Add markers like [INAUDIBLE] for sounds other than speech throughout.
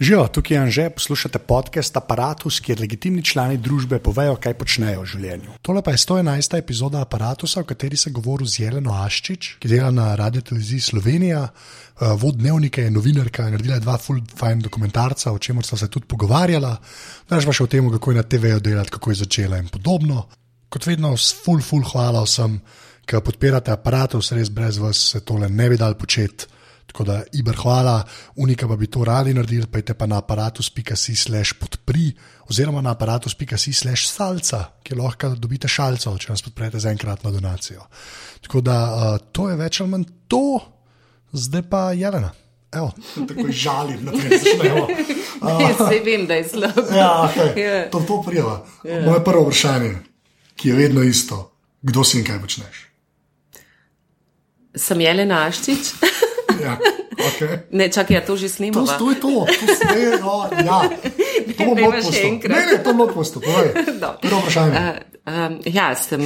Živijo, tukaj je Anže, poslušate podcast Apparatus, kjer legitimni člani družbe povejo, kaj počnejo v življenju. Tole pa je 111. epizoda Apparatusa, v kateri se govori z Jeleno Aščič, ki dela na Radio Televiziji Slovenija, uh, vod dnevnike, je novinarka, naredila je dva full fine dokumentarca, o čemer sta se tudi pogovarjala. Znaš pa še o tem, kako je na TV-ju delati, kako je začela in podobno. Kot vedno, s full, full hvala vsem, ki podpirate aparatus, res brez vas se tole ne bi dal početi. Tako da, Iber, hvala, unika pa bi to radi naredili, pa je pa na aparatus.si slash podpri, oziroma na aparatus.si slash salca, ki lahko dobite šalco, če nas podprete za enkratno donacijo. Tako da, uh, to je več ali manj to, zdaj pa Jelena. Evo, tako žalim, da ne smemo. Vse vem, da je slabo. Ja, okay. yeah. to, to prijeva. Yeah. Moje prvo vprašanje, ki je vedno isto, kdo si in kaj počneš? Sem Jelena Aščič. [LAUGHS] Ja, okay. Ne, čakaj, ja, to že snimamo. To, to je [LAUGHS] to, to ste, no, ja. To bomo še enkrat. Ne, ne, to bomo postopali. Prvo vprašanje. Uh, uh, ja, sem,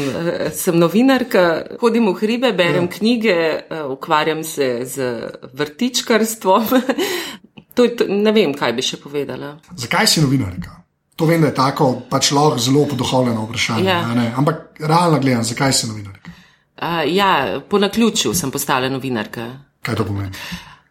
sem novinarka, hodim v hribe, berem ja. knjige, uh, ukvarjam se z vrtičkarstvom. [LAUGHS] to je, to, ne vem, kaj bi še povedala. Zakaj si novinarka? To vem, da je tako pač lahko zelo poduhovljeno vprašanje. Ja. Ampak realno gledam, zakaj si novinarka? Uh, ja, po naključju sem postala novinarka. Kaj to pomeni?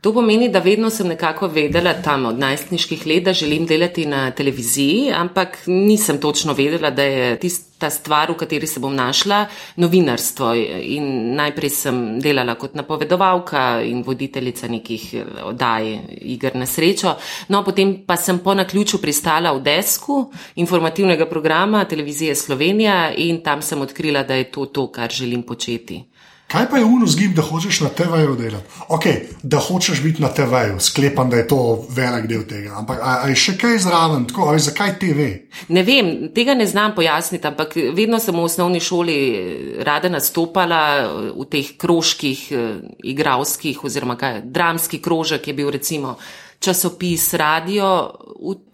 To pomeni, da vedno sem nekako vedela tam od najstniških let, da želim delati na televiziji, ampak nisem točno vedela, da je tista stvar, v kateri se bom našla, novinarstvo. In najprej sem delala kot napovedovalka in voditeljica nekih oddaj igr na srečo. No, potem pa sem po naključju pristala v desku informativnega programa televizije Slovenija in tam sem odkrila, da je to to, kar želim početi. Kaj pa je uno zgib, da hočeš na TV-ju delati? Ok, da hočeš biti na TV-ju, sklepam, da je to velik del tega. Ampak ali je še kaj zraven, tako, ali zakaj TV? Ne vem, tega ne znam pojasniti, ampak vedno sem v osnovni šoli rada nastopala v teh krožkih, eh, igravskih oziroma kaj, dramski krožek je bil recimo časopis, radio,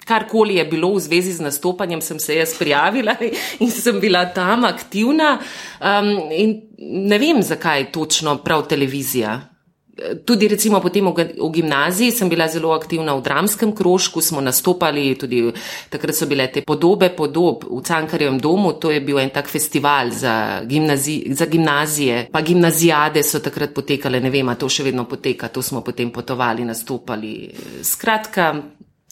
karkoli je bilo v zvezi z nastopanjem, sem se jaz prijavila [LAUGHS] in sem bila tam aktivna. Um, in ne vem, zakaj točno prav televizija. Tudi recimo potem v, gimnaziji sem bila zelo aktivna v dramskem krožku, smo nastopali, tudi takrat so bile te podobe podob v Cankarjem domu, to je bil en tak festival za, gimnazi, za gimnazije, pa gimnazijade so takrat potekale, ne vem, a to še vedno poteka, to smo potem potovali, nastopali. Skratka,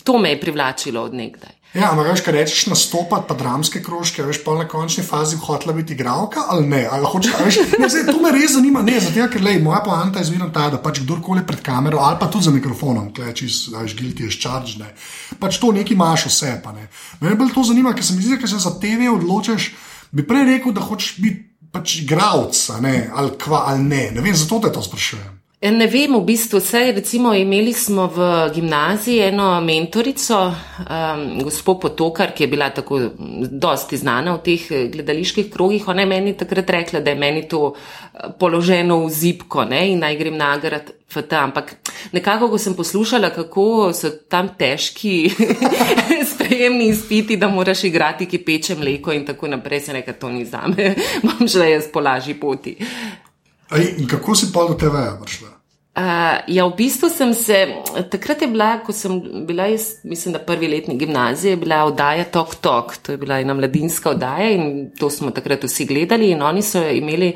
to me je privlačilo od nekdaj. Ja, ampak veš, kaj rečeš, nastopati pa dramske krožke, veš pa na končni fazi hotela biti igralka ali ne. Ali hočeš, veš, ne zdaj, to me res zanima, ne, zato ker lej, moja poanta je zmerno ta, da pač kdorkoli pred kamero ali pa tudi za mikrofonom, klečiš, veš, gilti je ščaržne, pač to neki imaš vse, pa ne. Mene bolj to zanima, ker se mi zdi, ker se za TV odločiš, bi prej rekel, da hočeš biti pač igralec, ali kva ali ne. Ne vem, zato te to sprašujem. Ne vem, v bistvu vse. Recimo, imeli smo v gimnaziji eno mentorico, um, gospod Potokar, ki je bila tako dosti znana v teh eh, gledaliških krogih. Ona je meni takrat rekla, da je meni to eh, položeno v zipko ne, in naj grem nagrad v ta. Ampak nekako, ko sem poslušala, kako so tam težki [LAUGHS] sprejemni izpiti, da moraš igrati, ki peče mleko in tako naprej, se nekaj to ni zame. [LAUGHS] Bom šla jaz po lažji poti. In kako si pa do TV-ja prišla? Uh, ja, v bistvu sem se, takrat je bila, ko sem bila, jaz, mislim, da prvi letni gimnazije, bila oddaja Tok Tok, to je bila ena mladinska oddaja in to smo takrat vsi gledali in oni so imeli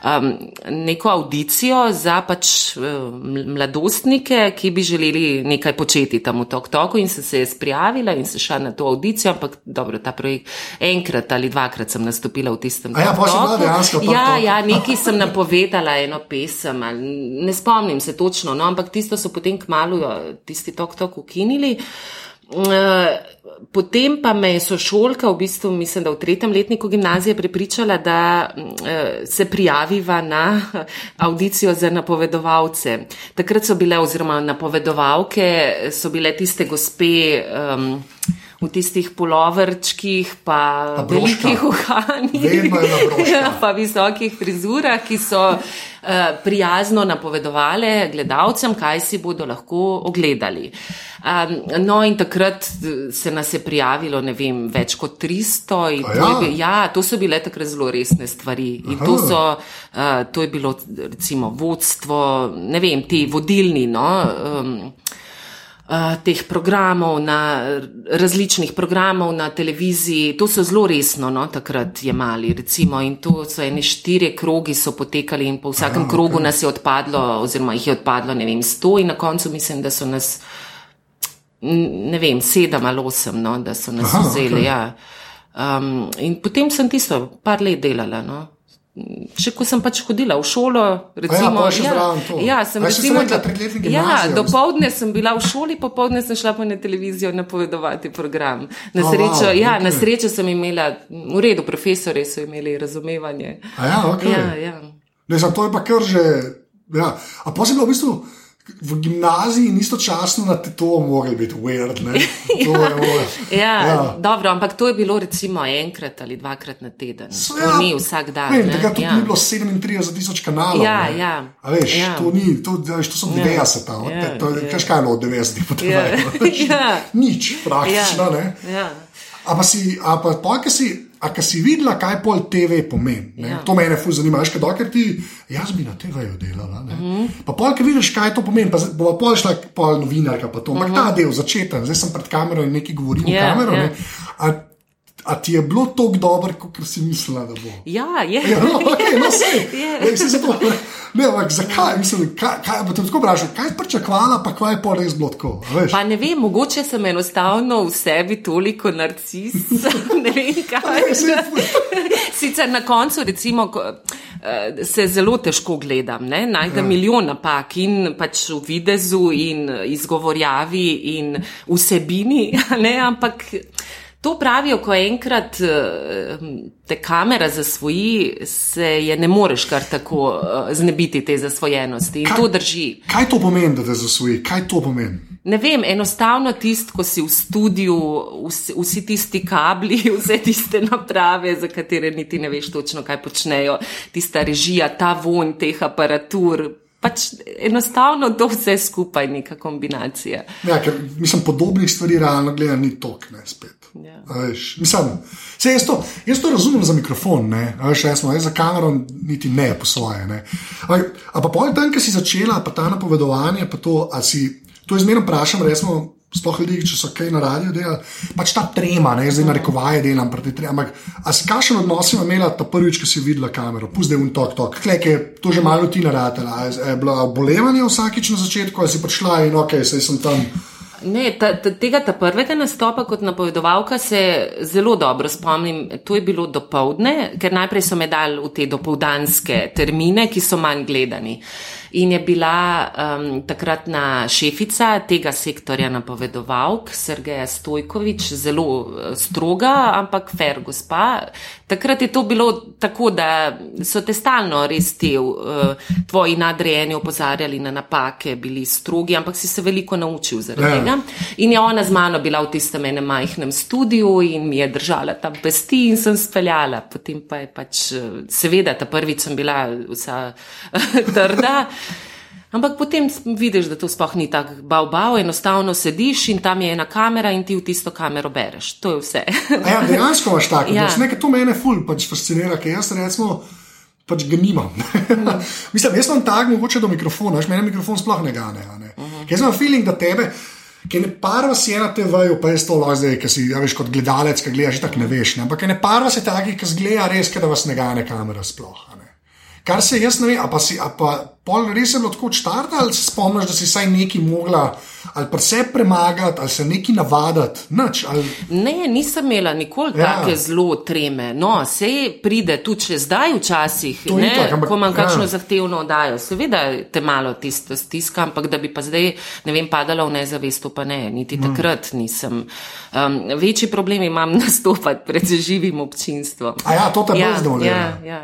um, neko audicijo za pač um, mladostnike, ki bi želeli nekaj početi tam v Tok Toku in sem se jaz prijavila in se šla na to audicijo, ampak dobro, ta projekt enkrat ali dvakrat sem nastopila v tistem. Ja, pa še bila dejansko. Ja, ja, nekaj sem napovedala, eno pesem, ne spomnim se točno, no, ampak tisto so potem kmalo tisti tok tok ukinili. Eh, potem pa me je sošolka, v bistvu mislim, da v tretjem letniku gimnazije prepričala, da eh, se prijaviva na audicijo za napovedovalce. Takrat so bile, oziroma napovedovalke, so bile tiste gospe. Um, v tistih polovrčkih, pa, pa velikih uhanjih, ja, [LAUGHS] pa visokih frizurah, ki so uh, prijazno napovedovali gledalcem, kaj si bodo lahko ogledali. Um, no, in takrat se nas je prijavilo, ne vem, več kot 300. Ja? To, je, ja, to so bile takrat zelo resne stvari. In to, so, uh, to je bilo, recimo, vodstvo, ne vem, ti vodilni. No, um, Uh, teh programov, na različnih programov na televiziji, to so zelo resno no, takrat jemali. Recimo, in to so eni štiri krogi, so potekali, in po vsakem Aha, krogu okay. nas je odpadlo, oziroma jih je odpadlo, ne vem, sto, in na koncu mislim, da so nas, ne vem, sedem ali osem, no, da so nas Aha, vzeli. Okay. Ja. Um, in potem sem tisto par let delala. No. Še ko sem pač hodila v šolo, recimo, ja, ja, ja, sem recimo, da, ja, do povdne sem bila v šoli, popovdne sem šla pa na televizijo napovedovati program. Na srečo, oh, wow, ja, okay. na srečo sem imela, v redu, profesori so imeli razumevanje. A ja, okay. ja, ja. Ne, zato je pa kar že, ja. A pa si bila v bistvu v gimnaziji in istočasno na to mogli biti weird. [LAUGHS] ja, ja, ja, dobro, ampak to je bilo recimo enkrat ali dvakrat na teden. So, to ja, ni vsak dan. Ne, takrat ja. ni bilo 37 tisoč kanalov. Ja, ja. A veš, ja. to, ni, to, veš, to so 90, ja. ja, to je ja. kaj od 90 potem. Ja. [LAUGHS] ja. Nič praktično. Ja. Ja. Ampak si, a pa, pa, si A ki si videla, kaj pol TV pomeni, ja. to me je fu zanimivo. Še dokler ti, jaz bi na TV-ju delala. Mm -hmm. Pa pol, ki vidiš, kaj to pomeni, pa bo pol šla pol novinarka, pa to. Ampak mm -hmm. ta del, začetek, zdaj sem pred kamero in nekaj govorim yeah, v kamero. Yeah. Ne, A ti je bilo tako dobro, kot si mislila, da bo? Ja, je. Ja, no, okay, no, yeah. [LAUGHS] Ne, ampak zakaj? Mislim, kaj, kaj, tako vprašam, kaj si pričakovala, pa kaj je pa res bilo tako? Pa ne vem, mogoče sem enostavno v sebi toliko narcis. [LAUGHS] ne vem, kaj. [LAUGHS] Sicer na koncu, recimo, eh, se zelo težko gledam, ne? najdem ja. milijon napak in pač v videzu in izgovorjavi in vsebini, ne? ampak. To pravijo, ko enkrat eh, te kamera zasvoji, se je ne moreš kar tako eh, znebiti te zasvojenosti. In kaj, to drži. Kaj to pomeni, da te zasvoji? Kaj to pomeni? Ne vem, enostavno tisto, ko si v studiu, vsi, vsi tisti kabli, [LAUGHS] vse tiste naprave, za katere niti ne veš točno, kaj počnejo, tista režija, ta von teh aparatur, pač enostavno to vse skupaj, neka kombinacija. Ja, ker mislim, podobnih stvari realno gledano ni tok, ne spet. Ja. Veš, mislim, se, jaz, to, jaz to razumem za mikrofon, veš, jaz smo, jaz za kamero niti ne po svoje. Ne. Ampak pa pol tam, ki si začela, pa ta napovedovanje, pa to, si to izmerno vprašam, resmo sploh ljudi, če so kaj na radiju delali, pač ta trema, ne zdaj na rekovaje delam, trema, ampak a si kakšen odnos ima imela ta prvič, ko si videla kamero, pusti un tok, tok, klek je to že malo ti naratela, je bilo bolevanje vsakič na začetku, ali si prišla in ok, sej sem tam. Ne, ta, ta, tega ta prvega nastopa kot napovedovalka se zelo dobro spomnim. To je bilo do povdne, ker najprej so me dali v te dopoldanske termine, ki so manj gledani. In je bila um, takratna šefica tega sektorja napovedovalk, Sergeja Stojkovič, zelo uh, stroga, ampak fair gospa. Takrat je to bilo tako, da so te stalno res ti uh, tvoji nadrejeni opozarjali na napake, bili strogi, ampak si se veliko naučil zaradi ja. Tega. In je ona z mano bila v tistem enem majhnem studiu in mi je držala tam pesti in sem speljala. Potem pa je pač, seveda, ta prvič sem bila vsa [LAUGHS] trda. Ampak potem vidiš, da to sploh ni tako bao-bao, enostavno sediš in tam je ena kamera in ti v tisto kamero bereš. To je vse. ja, dejansko imaš tako. Ja. Nekaj to mene ful pač fascinira, ker jaz recimo. Pač ga nimam. Mm. [LAUGHS] Mislim, jaz sem tak, mogoče do mikrofona, že meni mikrofon sploh ne gane. Ne? Uh -huh. Jaz imam feeling, da tebe, ki ne parva si ena TV-ju, pa je to lahko zdaj, ki si ja, veš, kot gledalec, ki gledaš, tako ne veš. Ne? Ampak ne parva si taki, ki zgleda res, da vas ne gane kamera sploh. Ne? Kar se jaz ne vem, a pa si, a pa pol res je bilo tako odštart, ali se spomniš, da si saj neki mogla, ali pa se premagati, ali se neki navaditi. Nič, ali... Ne, nisem imela nikoli ja. take zelo treme. No, se pride tudi če zdaj včasih, ne, tak, ampak, ko imam ja. kakšno zahtevno oddajo. Seveda te malo tisto stiska, ampak da bi pa zdaj, ne vem, padala v nezavesto, pa ne, niti hmm. takrat nisem. Um, večji problem imam [LAUGHS] nastopati pred živim občinstvom. A ja, to te ja, bo zdaj. Ja, ja.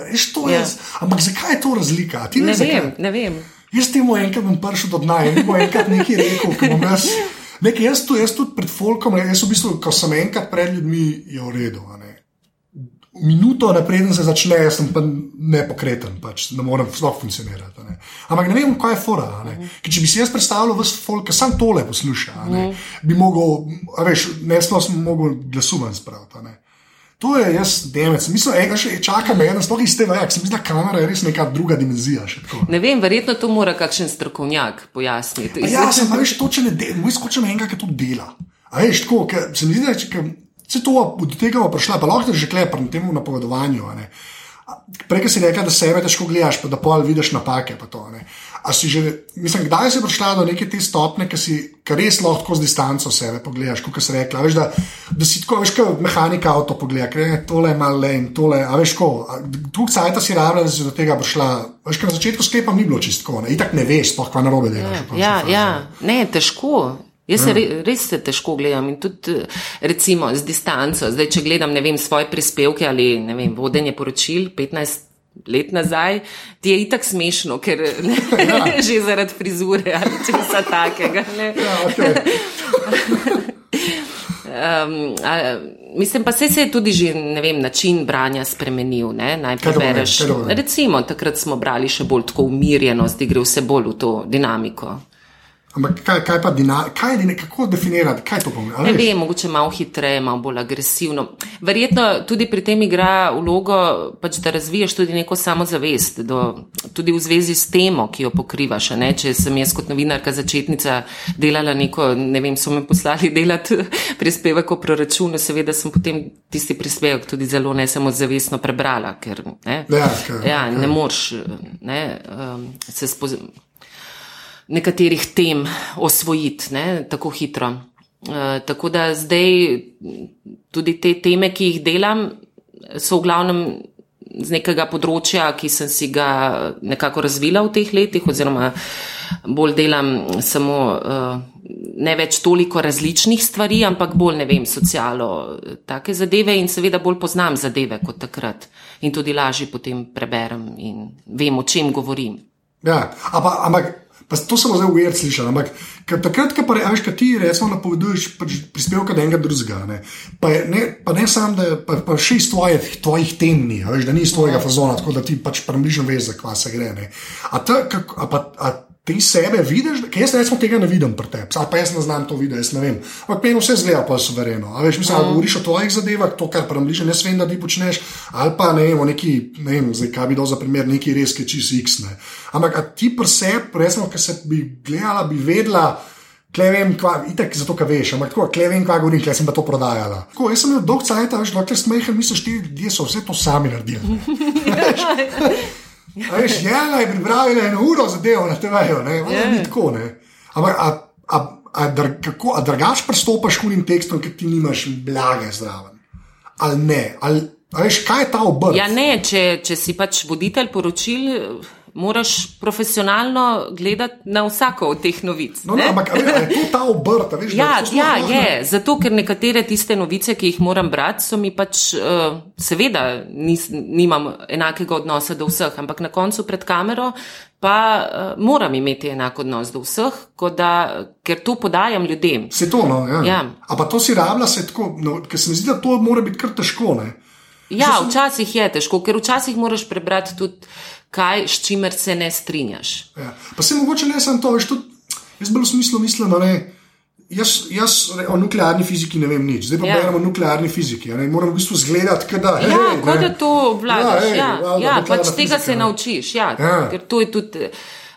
Veš, to. Ja. Ampak zakaj je to razlika? Ne, ne vem, ne vem. Jaz temu enkrat bom prišel do dna in bom enkrat nekaj rekel, ki bom jaz. Nekaj, jaz, tu, jaz tudi pred folkom, jaz v bistvu, ko sem enkrat pred ljudmi, je v redu. Minuto naprej se začne, jaz sem pa nepokreten, pač, ne morem sploh funkcionirati. Ne. Ampak ne vem, kaj je fora. Ne. Če bi si jaz predstavljal, da folk, sam tole posluša, ne, bi mogel, veš, ne sploh sem mogel glasu ven spraviti. To je jaz, demec. Mislim, ega še čaka me, ena sploh iz tega, jak se mi zdi, da kamera je res neka druga dimenzija. Ne vem, verjetno to mora kakšen strokovnjak pojasniti. Ja, sem pa veš, to če ne dela, moj skočem enega, ki to dela. A veš, tako, ker se mi zdi, da če se to do tega bo prišla, pa lahko že klepar na tem napovedovanju. Prej si rekla, da sebe težko gledaš, pa da pol vidiš napake. pa To, ne. A si že, mislim, kdaj si prišla do neke te stopne, ki si ki res lahko z distanco sebe pogledaš, kot si rekla. Veš, da, da si tako, veš, kot mehanika avto pogleda, ker je tole je malo len, tole, a veš, ko, tu cajta si rabila, da si do tega prišla. Veš, ker na začetku sklepam ni bilo čistko, itak ne veš, sploh kaj narobe delaš. Ja, fazi. ja, ne, težko. Jaz se re, res se težko gledam in tudi recimo z distanco. Zdaj, če gledam ne vem, svoje prispevke ali ne vem, vodenje poročil 15 let nazaj, ti je itak smešno, ker [LAUGHS] ne, ja. že zaradi frizure ali česa takega. Ne. Ja, okay. Um, a, mislim pa, se je tudi že vem, način branja spremenil. Ne? Najprej pomeni? bereš. Pomeni? Recimo, takrat smo brali še bolj tako umirjenost, gre vse bolj v to dinamiko. Ampak kaj, kaj pa dina, kaj je kako definirati, kaj to pomeni? Ne vem, mogoče malo hitreje, malo bolj agresivno. Verjetno tudi pri tem igra vlogo, pač, da razviješ tudi neko samozavest, do, tudi v zvezi s temo, ki jo pokrivaš. Ne? Če sem jaz kot novinarka začetnica delala neko, ne vem, so me poslali [LAUGHS] delati prispevek o proračunu, seveda sem potem tisti prispevek tudi zelo ne samozavestno prebrala, ker ne, Ja, ker- ja, ne moreš ne, um, se spoznati nekaterih tem osvojiti ne, tako hitro. E, tako da zdaj tudi te teme, ki jih delam, so v glavnem z nekega področja, ki sem si ga nekako razvila v teh letih, oziroma bolj delam samo uh, ne več toliko različnih stvari, ampak bolj ne vem, socialo, take zadeve in seveda bolj poznam zadeve kot takrat. In tudi lažje potem preberem in vem, o čem govorim. Ja, ampak pa to sem zdaj uver slišal. Ampak takrat, ko pa, re- a veš, ko ti recimo napoveduješ pač prispevke od enega drugega, ne, pa, je, ne, pa ne samo, da pa, pa še iz tvojih, tvojih tem ni, a veš, da ni iz tvojega fazona, tako da ti pač približno veš, za kva se gre. Ne. A, ta, kako, a, pa, a ti sebe vidiš, ker jaz recimo tega ne vidim pri tebi, ali pa jaz ne znam to videti, jaz ne vem. Ampak meni vse zgleda pa suvereno. A veš, mislim, mm. govoriš o tvojih zadevah, to, kar približno jaz vem, da ti počneš, ali pa ne vem, o neki, ne vem, zdaj kaj bi dal za primer, neki res, ki je čist X. Ne. Ampak ti pri sebi, resno, ki se bi gledala, bi vedela. Klej vem, kva, itek zato, ker veš, ampak tako, klej vem, kva govorim, klej sem pa to prodajala. Tako, jaz sem imel dolg cajt, veš, dokler smehen, misliš, ti ljudje so vse to sami naredili. [LAUGHS] Veš, Jana je pripravila eno uro za delo na TV-ju, ne, yeah. ni tako, ne. Ampak, a, a, a, dr, kako, a drugač pristopaš k unim tekstom, ker ti nimaš blage zraven. Ali ne, ali, veš, kaj je ta obrt? Ja, ne, če, če si pač voditelj poročil, moraš profesionalno gledati na vsako od teh novic. no, no, ne? ampak a veš, a je to ta obrt, veš, Ja, sploh ja, lahko- je. Zato, ker nekatere tiste novice, ki jih moram brati, so mi pač, uh, seveda, nis, nimam enakega odnosa do vseh, ampak na koncu pred kamero pa uh, moram imeti enak odnos do vseh, da, ker to podajam ljudem. Se to, no, ja. Ja. A pa to si rabila se tako, no, ker se mi zdi, da to mora biti kar težko, ne. Ja, včasih je težko, ker včasih moraš prebrati tudi, kaj, s čimer se ne strinjaš. Ja. Pa se mogoče ne samo to, veš, tudi, jaz bolj v smislu mislim, da ne. Jaz, jaz o nuklearni fiziki ne vem nič, zdaj pa Ja. ja. beremo o nuklearni fiziki. Ne? Moram v bistvu zgledati, da je. Ja, kot da to obvladaš. Ja, valjda, ja, nuklearna pač tega fizika, se ne. naučiš, ja, Ja. ker to je tudi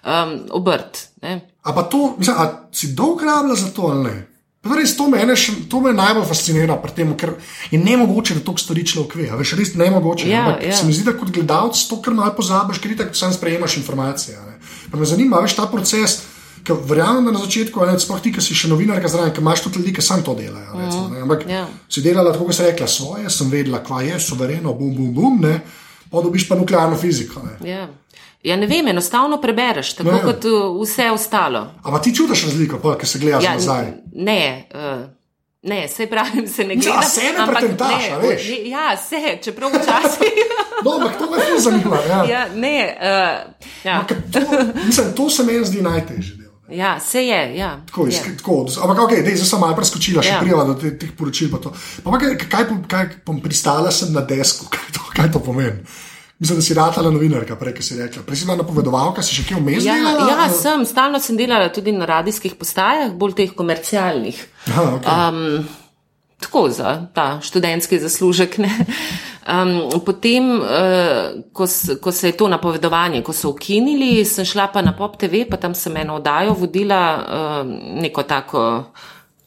um, obrt. Ne? A pa to, mislim, a si dolg rabila za to ali ne? Res, to, mene, še- to me najbolj fascinira pri tem, ker je ne mogoče, da to stori človek ve. Veš, res ne mogoče. Ja, Ampak ja. se mi zdi, da kot gledalec to kar malo pozabiš, ker ti sam sprejemaš informacije. me zanima, veš, ta proces. Ker verjamem, da na začetku, ne, sploh ti, ki si še novinarka zraven, ker imaš tudi ljudi, ki sam to delajo. Recimo, ne. Ampak ja. si delala tako, kot si rekla, svoje, sem vedela, kva je, suvereno, bum, bum, bum, ne. Pa dobiš pa nuklearno fiziko. Ne. Ja. ja, ne vem, enostavno prebereš, tako Ne. ja. kot uh, vse ostalo. Ampak ti čutiš razliko, pol, ker se gledaš Ja, ja, nazaj. ne, uh, ne, se pravim, se ne Ja, gleda. sebe ampak pretentaš, ne, veš. ne, Ja, se, čeprav včasih. [LAUGHS] No, ampak to me ful zanima. Ja. ja, ne, uh, ja. Ker To, mislim, to se meni zdi ne. Ja, se je. Ja, Tako, je. isk, tako, ampak, ok, zdaj sem malo preskočila, še Ja. ja. prijava do te- teh poročil. pa. Pa, ampak, kaj, kaj, pom pristala sem na desku, [LAUGHS] kaj to, kaj to pomeni? Mislim, da si ratala novinarka, prej, si rekla. Prej si bila napovedovalka, si še kje vmes Ja, delala? ja, sem, stalno sem delala tudi na radijskih postajah, bolj teh komercialnih. Aha, okay. Um, tako za ta študentski zaslužek. Um, potem, uh, ko, ko se je to napovedovanje, ko so ukinili, sem šla pa na Pop TV, pa tam sem eno oddajo vodila, uh, neko tako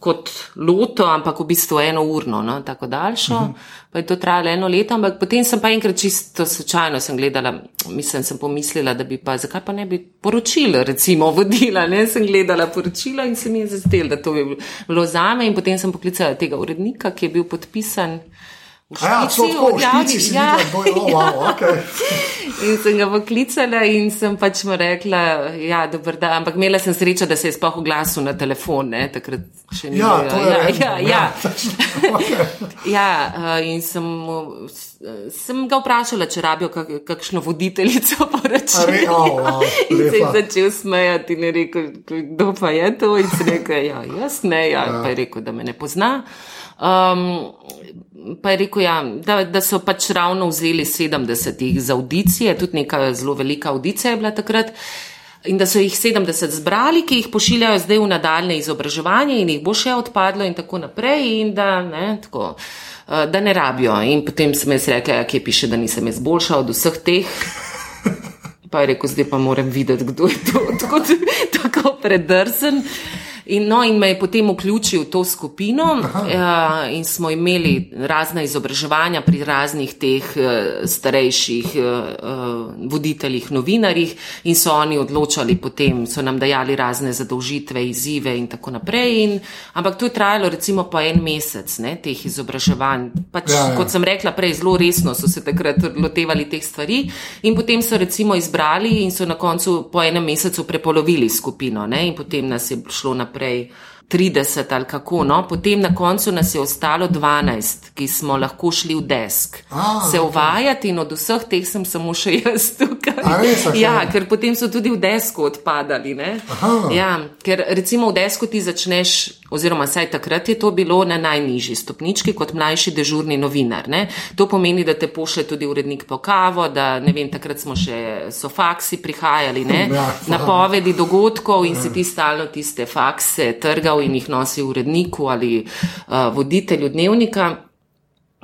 kot loto, ampak v bistvu eno urno, no, tako daljšo. Uh mhm. -huh. Pa je to trajalo eno leto, ampak potem sem pa enkrat čisto slučajno gledala, mislim, sem pomislila, da bi pa, zakaj pa ne bi poročila, recimo, vodila. Ne? Sem gledala poročila in se mi je zazdelo, da to bi bilo zame. In potem sem poklicala tega urednika, ki je bil podpisan. Ja, tako, špici si ja, videla, oh, wow, okay. [LAUGHS] In sem ga poklicala in sem pač mu rekla, ja, dober dan, ampak imela sem srečo, da se je sploh oglasil na telefon, ne, takrat še ni bilo. Ja, ja, ja, ja, [LAUGHS] ja. ja, eh, in sem, sem ga vprašala, če rabijo kak, kakšno voditeljico [LAUGHS] poročila. Oh, wow, in se je začel smejati in je rekel, kdo pa je to? In sem rekel, ja, jaz ne, ja, ja. pa je rekel, da me ne pozna. Um, pa je rekel, ja, da, da so pač ravno vzeli 70 za audicije, tudi neka zelo velika audicija je bila takrat. In da so jih 70 zbrali, ki jih pošiljajo zdaj v nadaljne izobraževanje in jih bo še odpadlo in tako naprej, in da ne, tako, uh, da ne rabijo. In potem sem jaz rekla, ja, kje piše, da nisem jaz boljša od vseh teh. Pa je rekel, zdaj pa moram videti, kdo je to [LAUGHS] tako, tako predrzen. In, no, in me je potem vključil v to skupino uh, in smo imeli razna izobraževanja pri raznih teh uh, starejših uh, voditeljih, novinarjih in so oni odločali potem, so nam dajali razne zadolžitve, izzive in tako naprej. In, ampak to je trajalo recimo po en mesec, ne, teh izobraževanj. Pač, ja, ja. Kot sem rekla prej, zelo resno so se takrat lotevali teh stvari in potem so recimo izbrali in so na koncu po enem mesecu prepolovili skupino ne, in potem nas je šlo naprej naprej 30 ali kako. No? Potem na koncu nas je ostalo 12, ki smo lahko šli v desk. A, se uvajati okay. in od vseh teh sem samo še [LAUGHS] jaz tukaj. Res, okay. Ja, ker potem so tudi v desku odpadali. Ja, ker recimo v desku ti začneš oziroma saj takrat je to bilo na najnižji stopnički kot mlajši dežurni novinar. Ne? To pomeni, da te pošle tudi urednik po kavo, da ne vem, takrat smo še so faksi prihajali, ja, napovedi dogodkov in ja. si ti stalno tiste fakse trgal in jih nosil uredniku ali uh, voditelju dnevnika.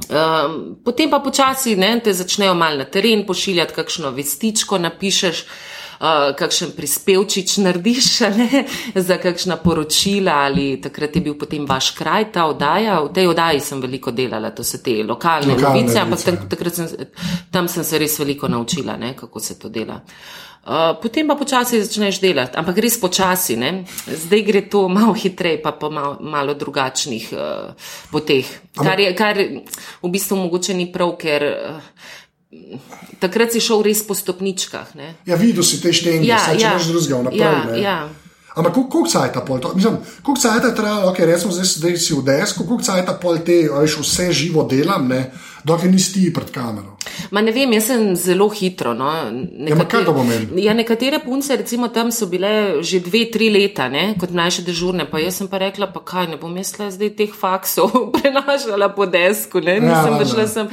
Um, potem pa počasi ne, te začnejo mal na teren pošiljati, kakšno vestičko napišeš uh, kakšen prispevčič narediš ne, za kakšna poročila ali takrat je bil potem vaš kraj ta oddaja. V tej oddaji sem veliko delala, to so te lokalne, lokalne novice, ampak tam, takrat sem, tam sem se res veliko naučila, ne, kako se to dela. Uh, potem pa počasi začneš delati, ampak res počasi. Ne? Zdaj gre to malo hitreje, pa po malo, malo drugačnih uh, poteh. Kar, je, kar v bistvu mogoče ni prav, ker uh, takrat si šel res po stopničkah. Ne? Ja, videl si te štenge, ja, saj, če ja, imaš drugega naprej. Ja, ja. Ampak koliko cajt je pol to? Mislim, koliko cajt je trajalo, ok, recimo zdaj, zdaj si v desku, koliko cajt je pol te, veš, vse živo delam, ne? Dokaj nisi pred kamero. Ma ne vem, jaz sem zelo hitro. No. Nekatere, ja, ja, nekatere punce, recimo tam so bile že dve, tri leta, ne, kot mlajše dežurne, pa jaz sem pa rekla, pa kaj ne bom jaz zdaj teh faksov [LAUGHS] prenašala po desku, ne, ja, nisem ja, prišla sem.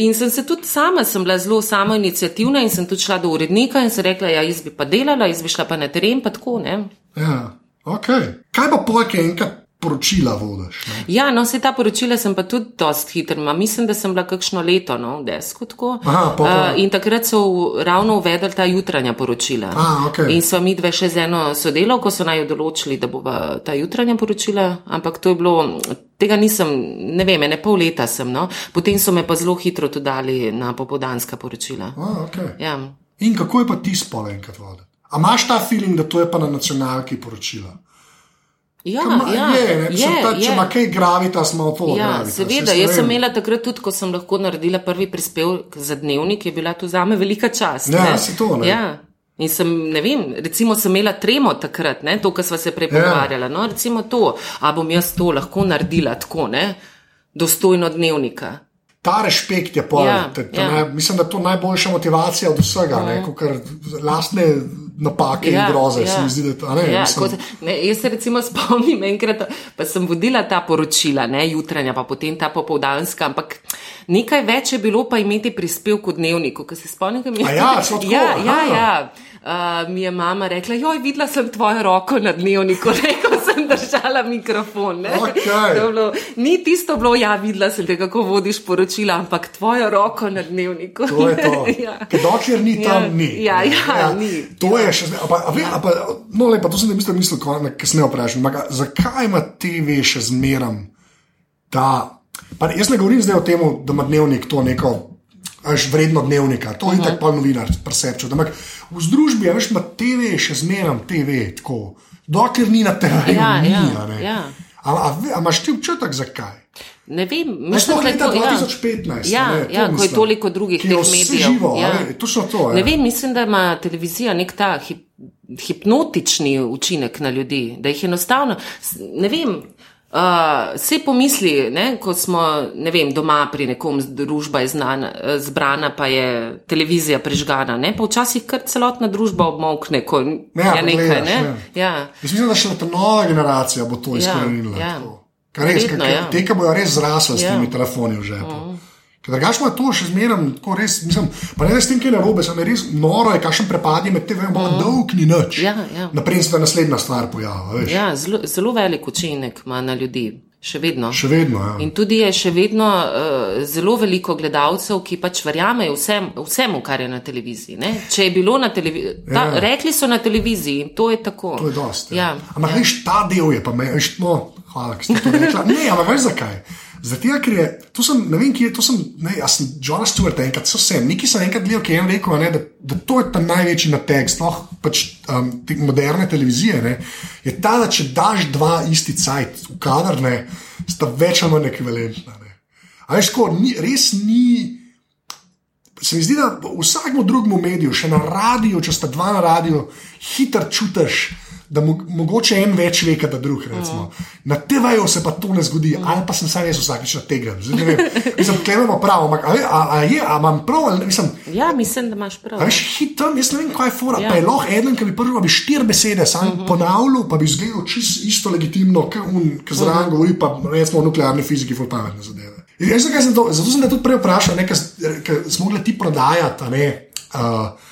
In sem se tudi sama, sem bila zelo samo inicijativna in sem tudi šla do urednika in sem rekla, ja, jaz bi pa delala, jaz bi šla pa na teren, pa tako, ne. Ja, ok. Kaj pa pojke enkrat poročila vodiš. Ja, no, se ta poročila sem pa tudi dost hitra. Mislim, da sem bila kakšno leto no, v desku. Aha, uh, in takrat so ravno uvedli ta jutranja poročila. A, okay. In so mi dve še z eno sodelovko, so naj določili, da bo ta jutranja poročila, ampak to je bilo. Tega nisem, ne vem, ne pol leta sem, no. potem so me pa zelo hitro tudi dali na popodanska poročila. A, okay. ja. In kako je pa ti spolenkrat voditi? A imaš ta feeling, da to je pa na nacionalki poročila? Ja, ma, ja, je, ne, je, ta, če ima kaj gravita, smo to. Ja, seveda, jaz sem imela takrat tudi, ko sem lahko naredila prvi prispevek za dnevnik, je bila to za me velika čast. Ja, se to ne. Ja. In sem, ne vem, recimo sem imela tremo takrat, ne, to, kar smo se prej ja. pogovarjali. No, recimo to, a bom jaz to lahko naredila tako, ne, dostojno dnevnika. Ta respekt je pol. Ja, te, te, ja. ne, mislim, da je to najboljša motivacija od vsega, ja. ker lastne napake ja, in groze. Ja. Zdi, da, ne, ja, kot, ne, jaz se recimo spomnim, enkrat pa sem vodila ta poročila, ne jutranja, pa potem ta popovdanska, ampak nekaj več je bilo pa imeti prispevek v dnevniku, ki se spomnim, da mi je. Ja, ja, ja, ja. Uh, mi je mama rekla, joj, videla sem tvojo roko na dnevniku. [LAUGHS] Rekel, sem držala mikrofon. Okay. Bilo, ni tisto bilo, ja, videla sem te, kako vodiš poročila, ampak tvojo roko na dnevniku. To je to. [LAUGHS] ja. Dokler ni tam, Ja. ni. Ja, ja, ja, ni. To je še zdaj. A, a, a, a, no, lepa, to sem ne mislil, mislil ko me kasneje vprašam. ampak, Zakaj ima TV še zmeram ta. Pa jaz ne govorim zdaj o tem, da ima dnevnik to neko. Až vredno dnevnika, to je uh -huh. tako novinar, presepčo. Ampak v združbi, a veš, ima TV še zmeraj TV, tako, dokler ni na TV-ju, Ja, ni. ja, ja. A, a, a imaš ti občutek, zakaj? Ne vem, Veš, sploh da je to- ja. 2015. Ja, a ne, ja, ko je mislim. toliko drugih je teh medijev. Živo, ja. a ne, točno to. ja. Ne vem, mislim, da ima televizija nek ta hip, hipnotični učinek na ljudi, da jih enostavno, ne vem. Uh, vse pomisli, ne, ko smo ne vem, doma pri nekom, družba je znana, zbrana, pa je televizija prižgana, ne, pa včasih kar celotna družba obmokne, ko Ja, je nekaj. pogledaš, Ne, ja. ja. Jaz mislim, da še ta nova generacija bo to Ja, izkorenila. ja. Kar res, Verjetno, ka- ja. Te, ki bojo res zrasli s Ja. temi telefoni v žepu. Ker drugače ima to še zmeraj, tako res, mislim, pa ne da s tem, kaj je narobe, samo je res noro, je kakšen prepad je med TV, ampak dolg ni nič. Ja, ja. Naprej se ta naslednja stvar pojavlja, veš. Ja, zelo, zelo velik učinek ima na ljudi, še vedno. Še vedno, ja. In tudi je še vedno uh, zelo veliko gledalcev, ki pač verjamejo vsem, vsemu, kar je na televiziji. Ne? Če je bilo na televiziji, Ja. rekli so na televiziji, to je tako. To je dosti. Ja. Ampak veš, ta del je pa me, veš, no, hvala, ker ste to rekli. [LAUGHS] Ne, ampak veš zakaj? Zato, ker je, to sem, ne vem, kje je, to sem, ne, jaz sem John Stewart enkrat, so sem, neki sem enkrat gledal, ki je en rekel, ne, da, da to je ta največji nateg, sploh pač um, te moderne televizije, ne, je ta, da če daš dva isti cajt v kadar, ne, sta več ali manj ekvivalentna. Ne. A veš, ko, ni, res ni. Se mi zdi, da v vsakem drugem mediju, še na radiju, če sta dva na radiju, hitro čutiš, da mo mogoče en več ve, kot da drug. Recimo. Na TV-ju se pa to ne zgodi, ali pa sem sam jaz vsakeč na tega. Mislim, imamo prav, ampak a, a, a je, a imam prav, ali mislim. Ja, mislim, da imaš prav. Veš, hitam, jaz ne vem, kaj je fora. Ja. Ja. Pa je lahko eden, ki bi prvi pa bi štiri besede sam uh -huh. ponavljal, pa bi izgledal čisto isto legitimno, kot un, ki zraven uh -huh. govori, pa recimo o nuklearni fiziki, ful pametne zadeve. In Jaz, zakaj sem to, zato sem te tudi prej vprašal, ne, ker smo mogli ti prodajati. Ne, uh, uh,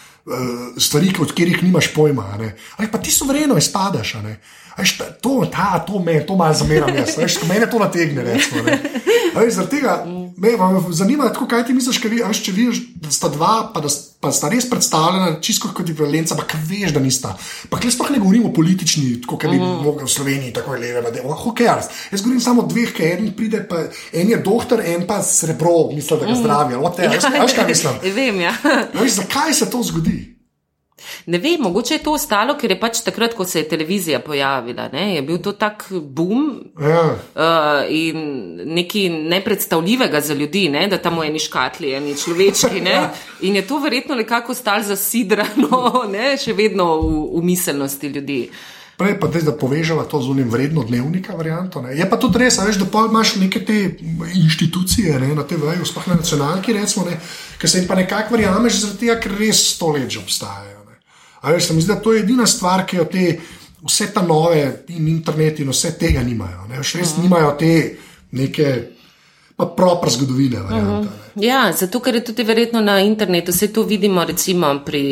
Stvari, od katerih nimaš pojma. Ali pa ti izpadaš. ne. A Veš, ta- to, ta, to, me, to malo zameram jaz, veš, ko mene to nategne. Ne. Veš, zaradi tega me me zanima, tako, kaj ti misliš, vi, a veš, če vidiš, da sta dva, pa da pa sta res predstavljena čisto kot ekvivalenca, pa veš, da nista. Pa kaj sploh ne govorimo o politični, kot bi mm. mogli v Sloveniji, tako je leve, da who cares. Jaz govorim samo o dveh, ki en pride, pa en je doktor, en pa srebro, misli, da ga zdravijo. Ja, veš, kaj mislim? [LAUGHS] Vem, ja. Veš, zakaj se to zgodi? Ne vem, mogoče je to ostalo, ker je pač takrat, ko se je televizija pojavila, ne, je bil to tak boom Ja. uh, in nekaj nepredstavljivega za ljudi, ne, da tam v eni škatli, eni človečki. Ne, [LAUGHS] Ja. in je to verjetno nekako stalo zasidrano, [LAUGHS] ne, še vedno v, v miselnosti ljudi. Prej pa zdaj, da povežemo to z unim vredno dnevnika varianto. Ne. Je pa tudi res, veš, da pa imaš neke te inštitucije ne, na TV-ju, sploh na nacionalki, recimo, ne, ki se jim pa nekako verjameš, zaradi tega, ker res sto let že obstajajo. A veš, mi zdi, da to je edina stvar, ki jo te vse ta nove in internet in vse tega nimajo. Ne. Veš, res nimajo te neke. Pa proper zgodovine, varianta. ne. Ja, zato ker je tudi verjetno na internetu, vse to vidimo recimo pri,